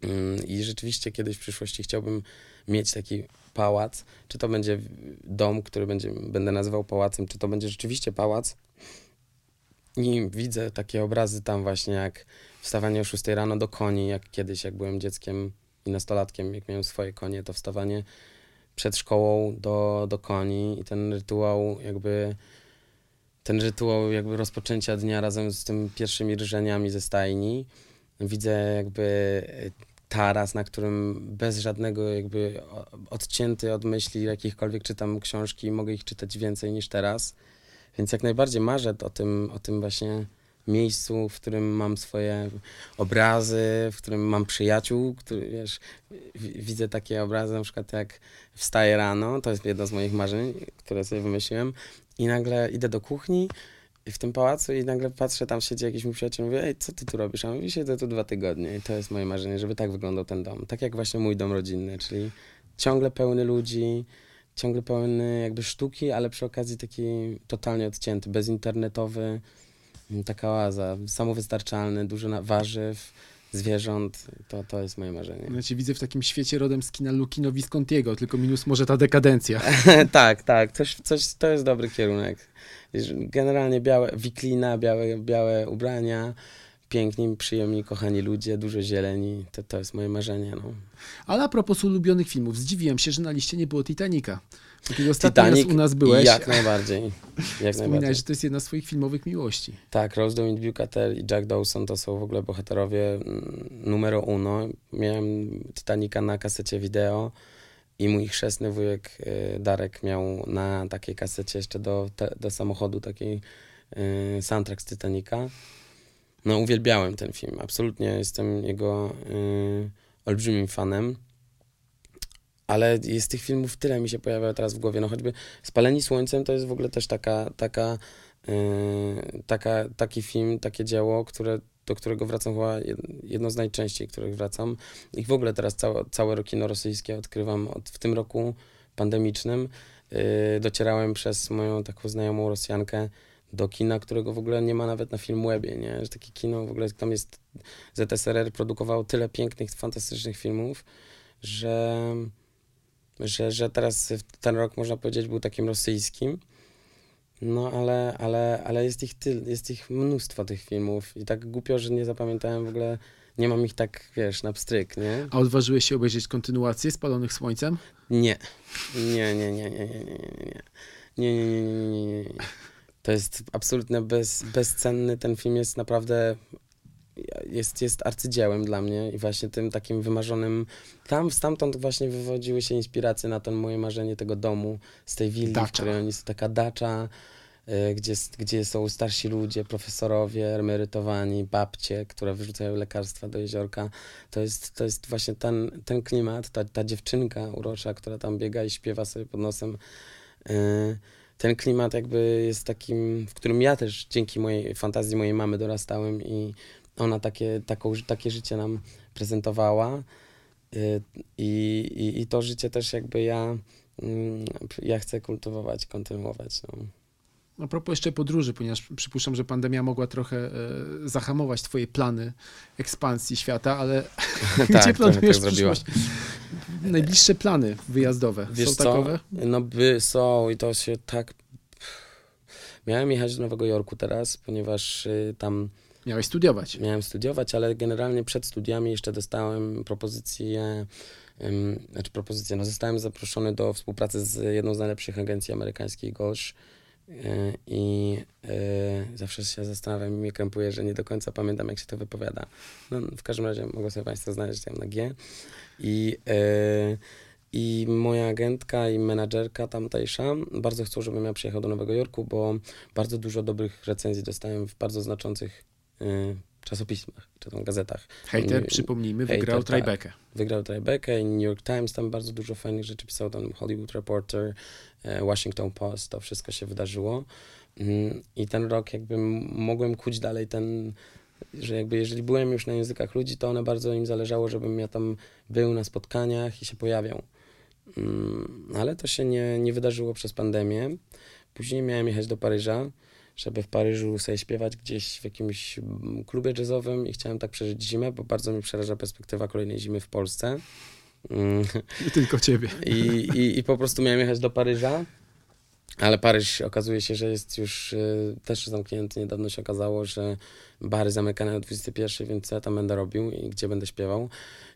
Yy, I rzeczywiście kiedyś w przyszłości chciałbym mieć taki pałac, czy to będzie dom, który będzie, będę nazywał pałacem, czy to będzie rzeczywiście pałac. I widzę takie obrazy tam właśnie, jak wstawanie o 6 rano do koni, jak kiedyś, jak byłem dzieckiem i nastolatkiem, jak miałem swoje konie, to wstawanie przed szkołą do, do koni i ten rytuał jakby ten rytuał jakby rozpoczęcia dnia razem z tymi pierwszymi rżeniami ze stajni. Widzę jakby taras, na którym bez żadnego jakby odcięty od myśli jakichkolwiek czytam książki, mogę ich czytać więcej niż teraz. Więc jak najbardziej marzę o tym, o tym właśnie miejscu, w którym mam swoje obrazy, w którym mam przyjaciół, który, wiesz, widzę takie obrazy, na przykład jak wstaję rano, to jest jedno z moich marzeń, które sobie wymyśliłem i nagle idę do kuchni w tym pałacu i nagle patrzę, tam siedzi jakiś mój przyjaciel, mówię, ej, co ty tu robisz? A mówi, siedzę tu dwa tygodnie i to jest moje marzenie, żeby tak wyglądał ten dom. Tak jak właśnie mój dom rodzinny, czyli ciągle pełny ludzi, ciągle pełny jakby sztuki, ale przy okazji taki totalnie odcięty, bezinternetowy, taka oaza, samowystarczalny, dużo warzyw, zwierząt, to, to jest moje marzenie. Ja cię widzę w takim świecie rodem z kina Lukino Viscontiego, tylko minus może ta dekadencja. tak, tak, coś, coś, to jest dobry kierunek. Generalnie białe, wiklina, białe, białe ubrania, piękni, przyjemni, kochani ludzie, dużo zieleni, to, to jest moje marzenie, no. Ale a propos ulubionych filmów, zdziwiłem się, że na liście nie było Titanica. Kiedy ostatni Titanic raz u nas byłeś, Jak najbardziej. Jak wspominałeś, najbardziej. że to jest jedna z twoich filmowych miłości. Tak, Rose Domingue Bucatel i Jack Dawson to są w ogóle bohaterowie mm, numero uno. Miałem Titanica na kasecie wideo i mój chrzestny wujek y, Darek miał na takiej kasecie jeszcze do, te, do samochodu taki y, soundtrack z Titanica. No uwielbiałem ten film, absolutnie jestem jego y, olbrzymim fanem. Ale jest tych filmów tyle mi się pojawia teraz w głowie, no choćby Spaleni Słońcem to jest w ogóle też taka, taka Yy, taka, taki film, takie dzieło, które, do którego wracam chyba jed- jedno z najczęściej, których wracam. I w ogóle teraz całe, całe kino rosyjskie odkrywam od, w tym roku pandemicznym. Yy, docierałem przez moją taką znajomą Rosjankę do kina, którego w ogóle nie ma nawet na Filmwebie, nie? Że takie kino w ogóle, tam jest, ZSRR produkowało tyle pięknych, fantastycznych filmów, że, że, że teraz ten rok można powiedzieć był takim rosyjskim. No, ale, ale, ale jest ich tyl, jest ich mnóstwo tych filmów i tak głupio, że nie zapamiętałem w ogóle, nie mam ich tak, wiesz, na pstryk, nie? A odważyłeś się obejrzeć kontynuację Spalonych Słońcem? Nie. Nie, nie, nie, nie, nie, nie, nie, nie, nie, nie, nie, nie, nie, nie, nie. To jest absolutnie bez, bezcenny, ten film jest naprawdę, jest, jest arcydziełem dla mnie i właśnie tym takim wymarzonym, tam stamtąd właśnie wywodziły się inspiracje na to moje marzenie tego domu, z tej willi, w Dacza. której oni są, taka dacza, y, gdzie, gdzie są starsi ludzie, profesorowie, emerytowani, babcie, które wyrzucają lekarstwa do jeziorka. To jest, to jest właśnie ten, ten klimat, ta, ta dziewczynka urocza, która tam biega i śpiewa sobie pod nosem. y, Ten klimat jakby jest takim, w którym ja też dzięki mojej fantazji mojej mamy dorastałem i ona takie, taką, takie życie nam prezentowała. Y, I, i, I to życie też jakby ja, mm, ja chcę kultywować, kontynuować. No. A propos jeszcze podróży, ponieważ przypuszczam, że pandemia mogła trochę e, zahamować twoje plany ekspansji świata, ale gdzie tak, trochę planujesz tak przyszłość? Najbliższe plany wyjazdowe Wiesz są co? takowe? No by są i to się tak... Miałem jechać do Nowego Jorku teraz, ponieważ y, tam Miałeś studiować. miałem studiować, ale generalnie przed studiami jeszcze dostałem propozycję, ym, znaczy propozycję, no zostałem zaproszony do współpracy z jedną z najlepszych agencji amerykańskich, Gosh. Yy, I yy, zawsze się zastanawiam i mnie krępuje, że nie do końca pamiętam, jak się to wypowiada. No, w każdym razie mogą sobie Państwo znaleźć tam na G. I, yy, I moja agentka i menadżerka tamtejsza bardzo chcą, żebym ja przyjechał do Nowego Jorku, bo bardzo dużo dobrych recenzji dostałem w bardzo znaczących y, czasopismach, czy tam gazetach. Hejter, Nie- przypomnijmy, hejter, wygrał tak. Tribekę. Wygrał Tribeca i New York Times, tam bardzo dużo fajnych rzeczy pisał, tam Hollywood Reporter, e, Washington Post, to wszystko się wydarzyło. Mm, I ten rok jakby mogłem kuć dalej ten, że jakby jeżeli byłem już na językach ludzi, to one bardzo im zależało, żebym ja tam był na spotkaniach i się pojawiał. Mm, Ale to się nie, nie wydarzyło przez pandemię. Później miałem jechać do Paryża, żeby w Paryżu sobie śpiewać gdzieś w jakimś mm, klubie jazzowym i chciałem tak przeżyć zimę, bo bardzo mi przeraża perspektywa kolejnej zimy w Polsce. Mm, Nie tylko ciebie. I, i, I po prostu miałem jechać do Paryża, ale Paryż okazuje się, że jest już y, też zamknięty. Niedawno się okazało, że bary zamykane o 21, więc ja tam będę robił i gdzie będę śpiewał.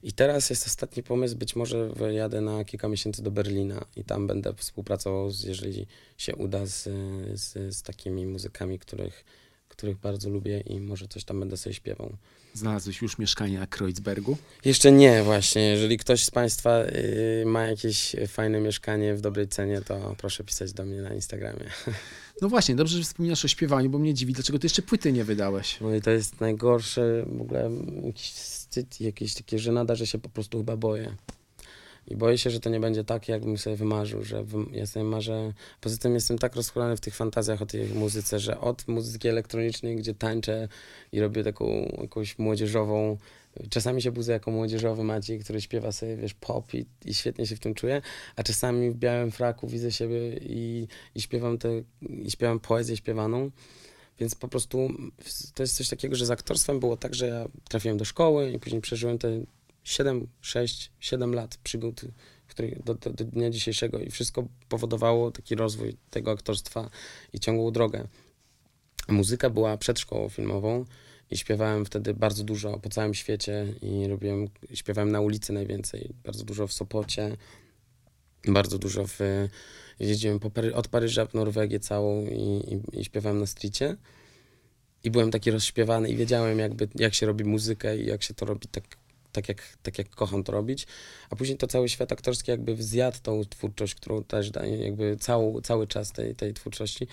I teraz jest ostatni pomysł, być może wyjadę na kilka miesięcy do Berlina i tam będę współpracował, z, jeżeli się uda, z, z, z takimi muzykami, których, których bardzo lubię i może coś tam będę sobie śpiewał. Znalazłeś już mieszkanie na Kreuzbergu. Jeszcze nie, właśnie. Jeżeli ktoś z Państwa y, ma jakieś fajne mieszkanie w dobrej cenie, to proszę pisać do mnie na Instagramie. No właśnie, dobrze, że wspominasz o śpiewaniu, bo mnie dziwi, dlaczego ty jeszcze płyty nie wydałeś. No i to jest najgorsze, w ogóle jakiś wstyd, jakieś takie żenada, że się po prostu chyba boję. I boję się, że to nie będzie tak, jakbym sobie wymarzył, że wym- ja sobie marzę... Poza tym jestem tak rozchulany w tych fantazjach o tej muzyce, że od muzyki elektronicznej, gdzie tańczę i robię taką jakąś młodzieżową... Czasami się budzę jako młodzieżowy Maciej, który śpiewa sobie, wiesz, pop i, i świetnie się w tym czuję, a czasami w białym fraku widzę siebie i, i śpiewam te, i śpiewam poezję śpiewaną. Więc po prostu to jest coś takiego, że z aktorstwem było tak, że ja trafiłem do szkoły i później przeżyłem te 7, 6, 7 lat przygód których do, do, do dnia dzisiejszego i wszystko powodowało taki rozwój tego aktorstwa i ciągłą drogę. Muzyka była przed szkołą filmową i śpiewałem wtedy bardzo dużo po całym świecie i robiłem, śpiewałem na ulicy najwięcej, bardzo dużo w Sopocie, bardzo dużo w, jeździłem po od Paryża w Norwegię całą i, i, i śpiewałem na stricie. I byłem taki rozśpiewany i wiedziałem jakby, jak się robi muzykę i jak się to robi tak, tak, jak, tak jak kocham to robić. A później to cały świat aktorski jakby zjadł tą twórczość, którą też daje, jakby cały, cały czas tej, tej twórczości.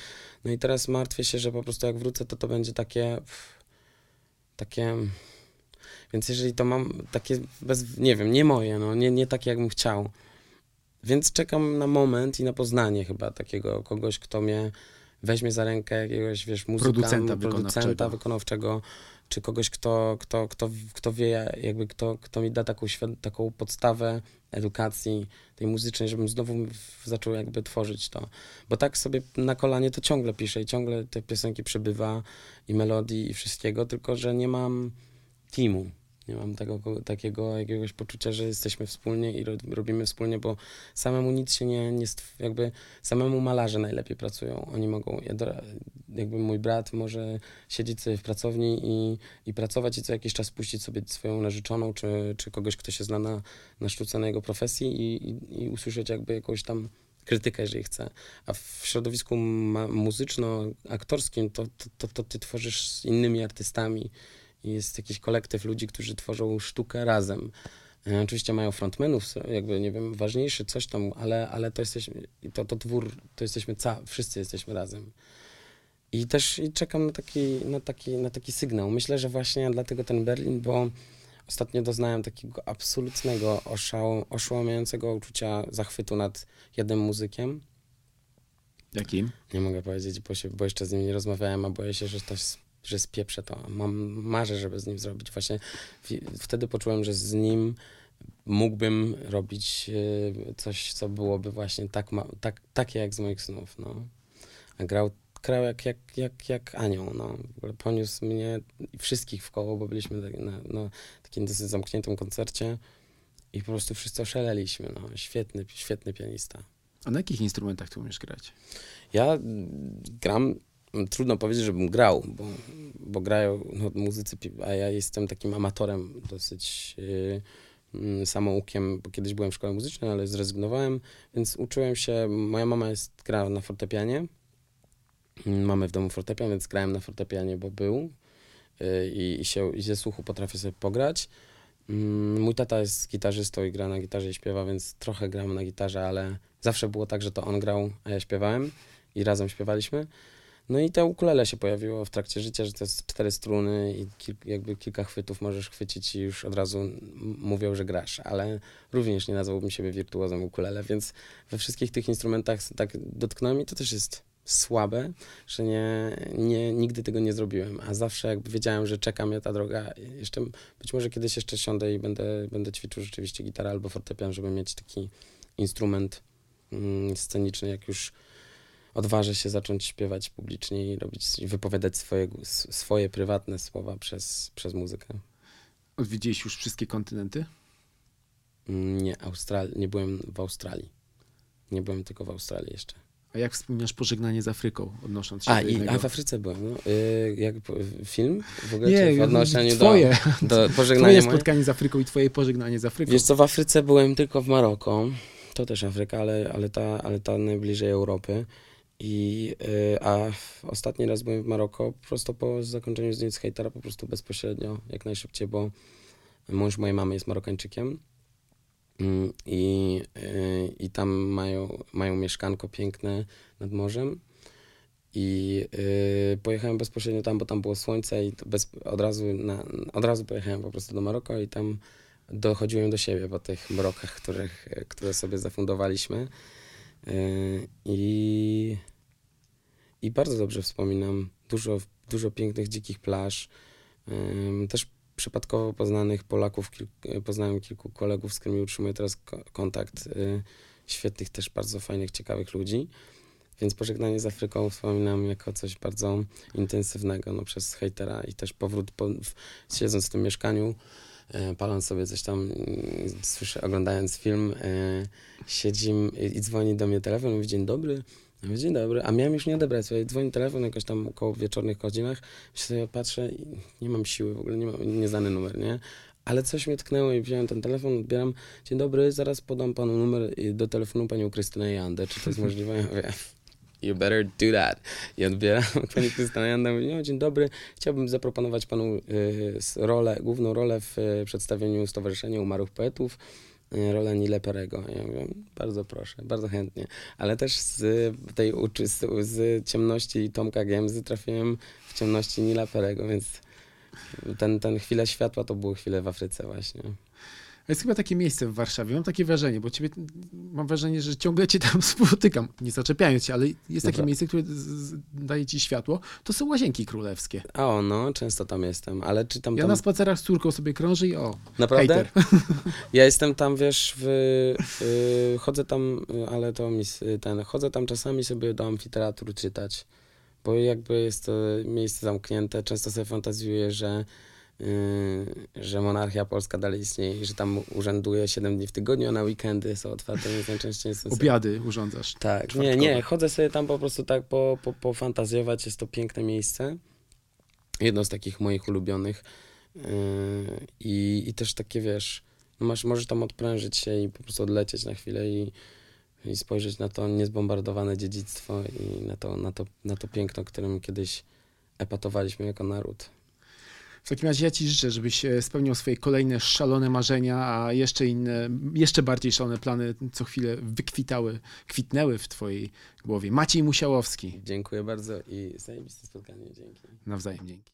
No i teraz martwię się, że po prostu jak wrócę, to to będzie takie... Takie... Więc jeżeli to mam takie, bez, nie wiem, nie moje, no, nie, nie takie, jakbym chciał, więc czekam na moment i na poznanie chyba takiego kogoś, kto mnie weźmie za rękę, jakiegoś, wiesz, muzyka, Producenta producenta wykonawczego. wykonawczego, czy kogoś, kto, kto, kto, kto wie, jakby kto, kto mi da taką, taką podstawę edukacji tej muzycznej, żebym znowu zaczął jakby tworzyć to. Bo tak sobie na kolanie to ciągle piszę i ciągle te piosenki przybywa i melodii i wszystkiego, tylko że nie mam teamu. Nie mam tego, takiego jakiegoś poczucia, że jesteśmy wspólnie i ro, robimy wspólnie, bo samemu nic się nie, nie jakby samemu malarze najlepiej pracują. Oni mogą, jakby mój brat może siedzieć sobie w pracowni i, i pracować i co jakiś czas puścić sobie swoją narzeczoną, czy, czy kogoś, kto się zna na, na sztuce, na jego profesji i, i, i usłyszeć jakby jakąś tam krytykę, jeżeli chce. A w środowisku muzyczno-aktorskim to, to, to, to ty tworzysz z innymi artystami jest jakiś kolektyw ludzi, którzy tworzą sztukę razem. E, Oczywiście mają frontmenów, jakby, nie wiem, ważniejszy coś tam, ale, ale to jesteśmy, to, to twór, to jesteśmy, ca, wszyscy jesteśmy razem. I też i czekam na taki, na, taki, na taki sygnał. Myślę, że właśnie dlatego ten Berlin, bo ostatnio doznałem takiego absolutnego, oszał, oszałamiającego uczucia zachwytu nad jednym muzykiem. Jakim? Nie mogę powiedzieć, bo, się, bo jeszcze z nim nie rozmawiałem, a boję się, że to s- że spieprzę to. Mam, marzę, żeby z nim zrobić. Właśnie w, wtedy poczułem, że z nim mógłbym robić e, coś, co byłoby właśnie tak, tak, takie jak z moich snów. No. A grał, grał jak, jak, jak, jak anioł. No. Poniósł mnie i wszystkich w koło, bo byliśmy tak na, na takim dosyć zamkniętym koncercie i po prostu wszyscy oszaleliśmy. No. Świetny, świetny pianista. A na jakich instrumentach ty umiesz grać? Ja gram, trudno powiedzieć, żebym grał, bo, bo grają no, muzycy, a ja jestem takim amatorem dosyć yy, samoukiem, bo kiedyś byłem w szkole muzycznej, ale zrezygnowałem, więc uczyłem się, moja mama jest, gra na fortepianie, Mm, mamy w domu fortepian, więc grałem na fortepianie, bo był yy, i, i, się, i ze słuchu potrafię sobie pograć. Mm, Mój tata jest gitarzystą i gra na gitarze i śpiewa, więc trochę gram na gitarze, ale zawsze było tak, że to on grał, a ja śpiewałem i razem śpiewaliśmy. No i to ukulele się pojawiło w trakcie życia, że to jest cztery struny i kil, jakby kilka chwytów możesz chwycić i już od razu mówią, że grasz, ale również nie nazwałbym siebie wirtuozem ukulele, więc we wszystkich tych instrumentach tak dotknąłem i to też jest słabe, że nie, nie, nigdy tego nie zrobiłem, a zawsze jakby wiedziałem, że czeka mnie ta droga. Jeszcze, być może kiedyś jeszcze siądę i będę, będę ćwiczył rzeczywiście gitarę albo fortepian, żeby mieć taki instrument mm, sceniczny, jak już odważę się zacząć śpiewać publicznie i robić, i wypowiadać swoje, swoje prywatne słowa przez, przez muzykę. Odwiedziłeś już wszystkie kontynenty? Mm, Nie, Austral- nie byłem w Australii. Nie byłem tylko w Australii jeszcze. A jak wspominasz pożegnanie z Afryką, odnosząc się A, do i, a w Afryce byłem. No. Y, jak film w ogóle Nie, w odnoszeniu twoje, do, do pożegnania twoje moje? spotkanie z Afryką i twoje pożegnanie z Afryką. Wiesz co, w Afryce byłem tylko w Maroko. To też Afryka, ale, ale, ta, ale ta najbliżej Europy. I, y, a ostatni raz byłem w Maroko prosto po zakończeniu zdjęć z hejtera, po prostu bezpośrednio, jak najszybciej, bo mąż mojej mamy jest Marokańczykiem. Mm, I, y, I tam mają, mają mieszkanko piękne nad morzem. I y, pojechałem bezpośrednio tam, bo tam było słońce i bez, od, razu na, od razu pojechałem po prostu do Maroko i tam dochodziłem do siebie po tych mrokach, których, które sobie zafundowaliśmy. I, I bardzo dobrze wspominam. Dużo, dużo pięknych, dzikich plaż. Też przypadkowo poznanych Polaków, poznałem kilku kolegów, z którymi utrzymuję teraz ko- kontakt. y, Świetnych, też bardzo fajnych, ciekawych ludzi. Więc pożegnanie z Afryką wspominam jako coś bardzo intensywnego no, przez hejtera i też powrót, po, siedząc w tym mieszkaniu, e, paląc sobie coś tam, mm, słyszę, oglądając film, e, siedzim i, i dzwoni do mnie telefon, mówi dzień dobry. Mówię, dzień dobry, a miałem już nie odebrać, słuchaj, dzwoni telefon jakoś tam około wieczornych godzinach, się sobie patrzę i nie mam siły w ogóle, nie mam, nieznany numer, nie? Ale coś mnie tknęło i wziąłem ten telefon, odbieram, dzień dobry, zaraz podam panu numer y, do telefonu panią Krystynę Jandę, czy to jest możliwe? Ja mówię, you better do that. I odbieram, pani Krystyna Janda no, dzień dobry, chciałbym zaproponować panu y, rolę, główną rolę w y, przedstawieniu Stowarzyszenia Umarłych Poetów, y, rolę Nile Perego. Ja mówię, bardzo proszę, bardzo chętnie. Ale też z tej uczy, z, z ciemności Tomka Giemzy trafiłem w ciemności Nila Perego, więc ten, ten chwilę światła to były chwile w Afryce właśnie. Jest chyba takie miejsce w Warszawie, mam takie wrażenie, bo ciebie, mam wrażenie, że ciągle cię tam spotykam, nie zaczepiając cię, ale jest takie Dobra. miejsce, które daje ci światło, to są Łazienki Królewskie. A o, no, często tam jestem, ale czy tam... Ja tam... na spacerach z córką sobie krążę i o, Naprawdę? hejter. Ja jestem tam, wiesz, w, y, chodzę tam, y, ale to mi, s- ten, chodzę tam czasami sobie do amfiteatru czytać, bo jakby jest to miejsce zamknięte, często sobie fantazjuję, że, y, że monarchia polska dalej istnieje i że tam urzęduje 7 dni w tygodniu, a na weekendy są otwarte, więc najczęściej. Obiady urządzasz. Tak, nie, czwartkowe. nie, chodzę sobie tam po prostu tak po, po, pofantazjować, jest to piękne miejsce. Jedno z takich moich ulubionych. Yy, I, I też takie, wiesz, no masz, możesz tam odprężyć się i po prostu odlecieć na chwilę i, i spojrzeć na to niezbombardowane dziedzictwo i na to, na to, na to piękno, którym kiedyś epatowaliśmy jako naród. W takim razie ja ci życzę, żebyś e, spełniał swoje kolejne szalone marzenia, a jeszcze inne, jeszcze bardziej szalone plany co chwilę wykwitały, kwitnęły w twojej głowie. Maciej Musiałowski. Dziękuję bardzo i zajebiste spotkanie, dzięki. Nawzajem dzięki.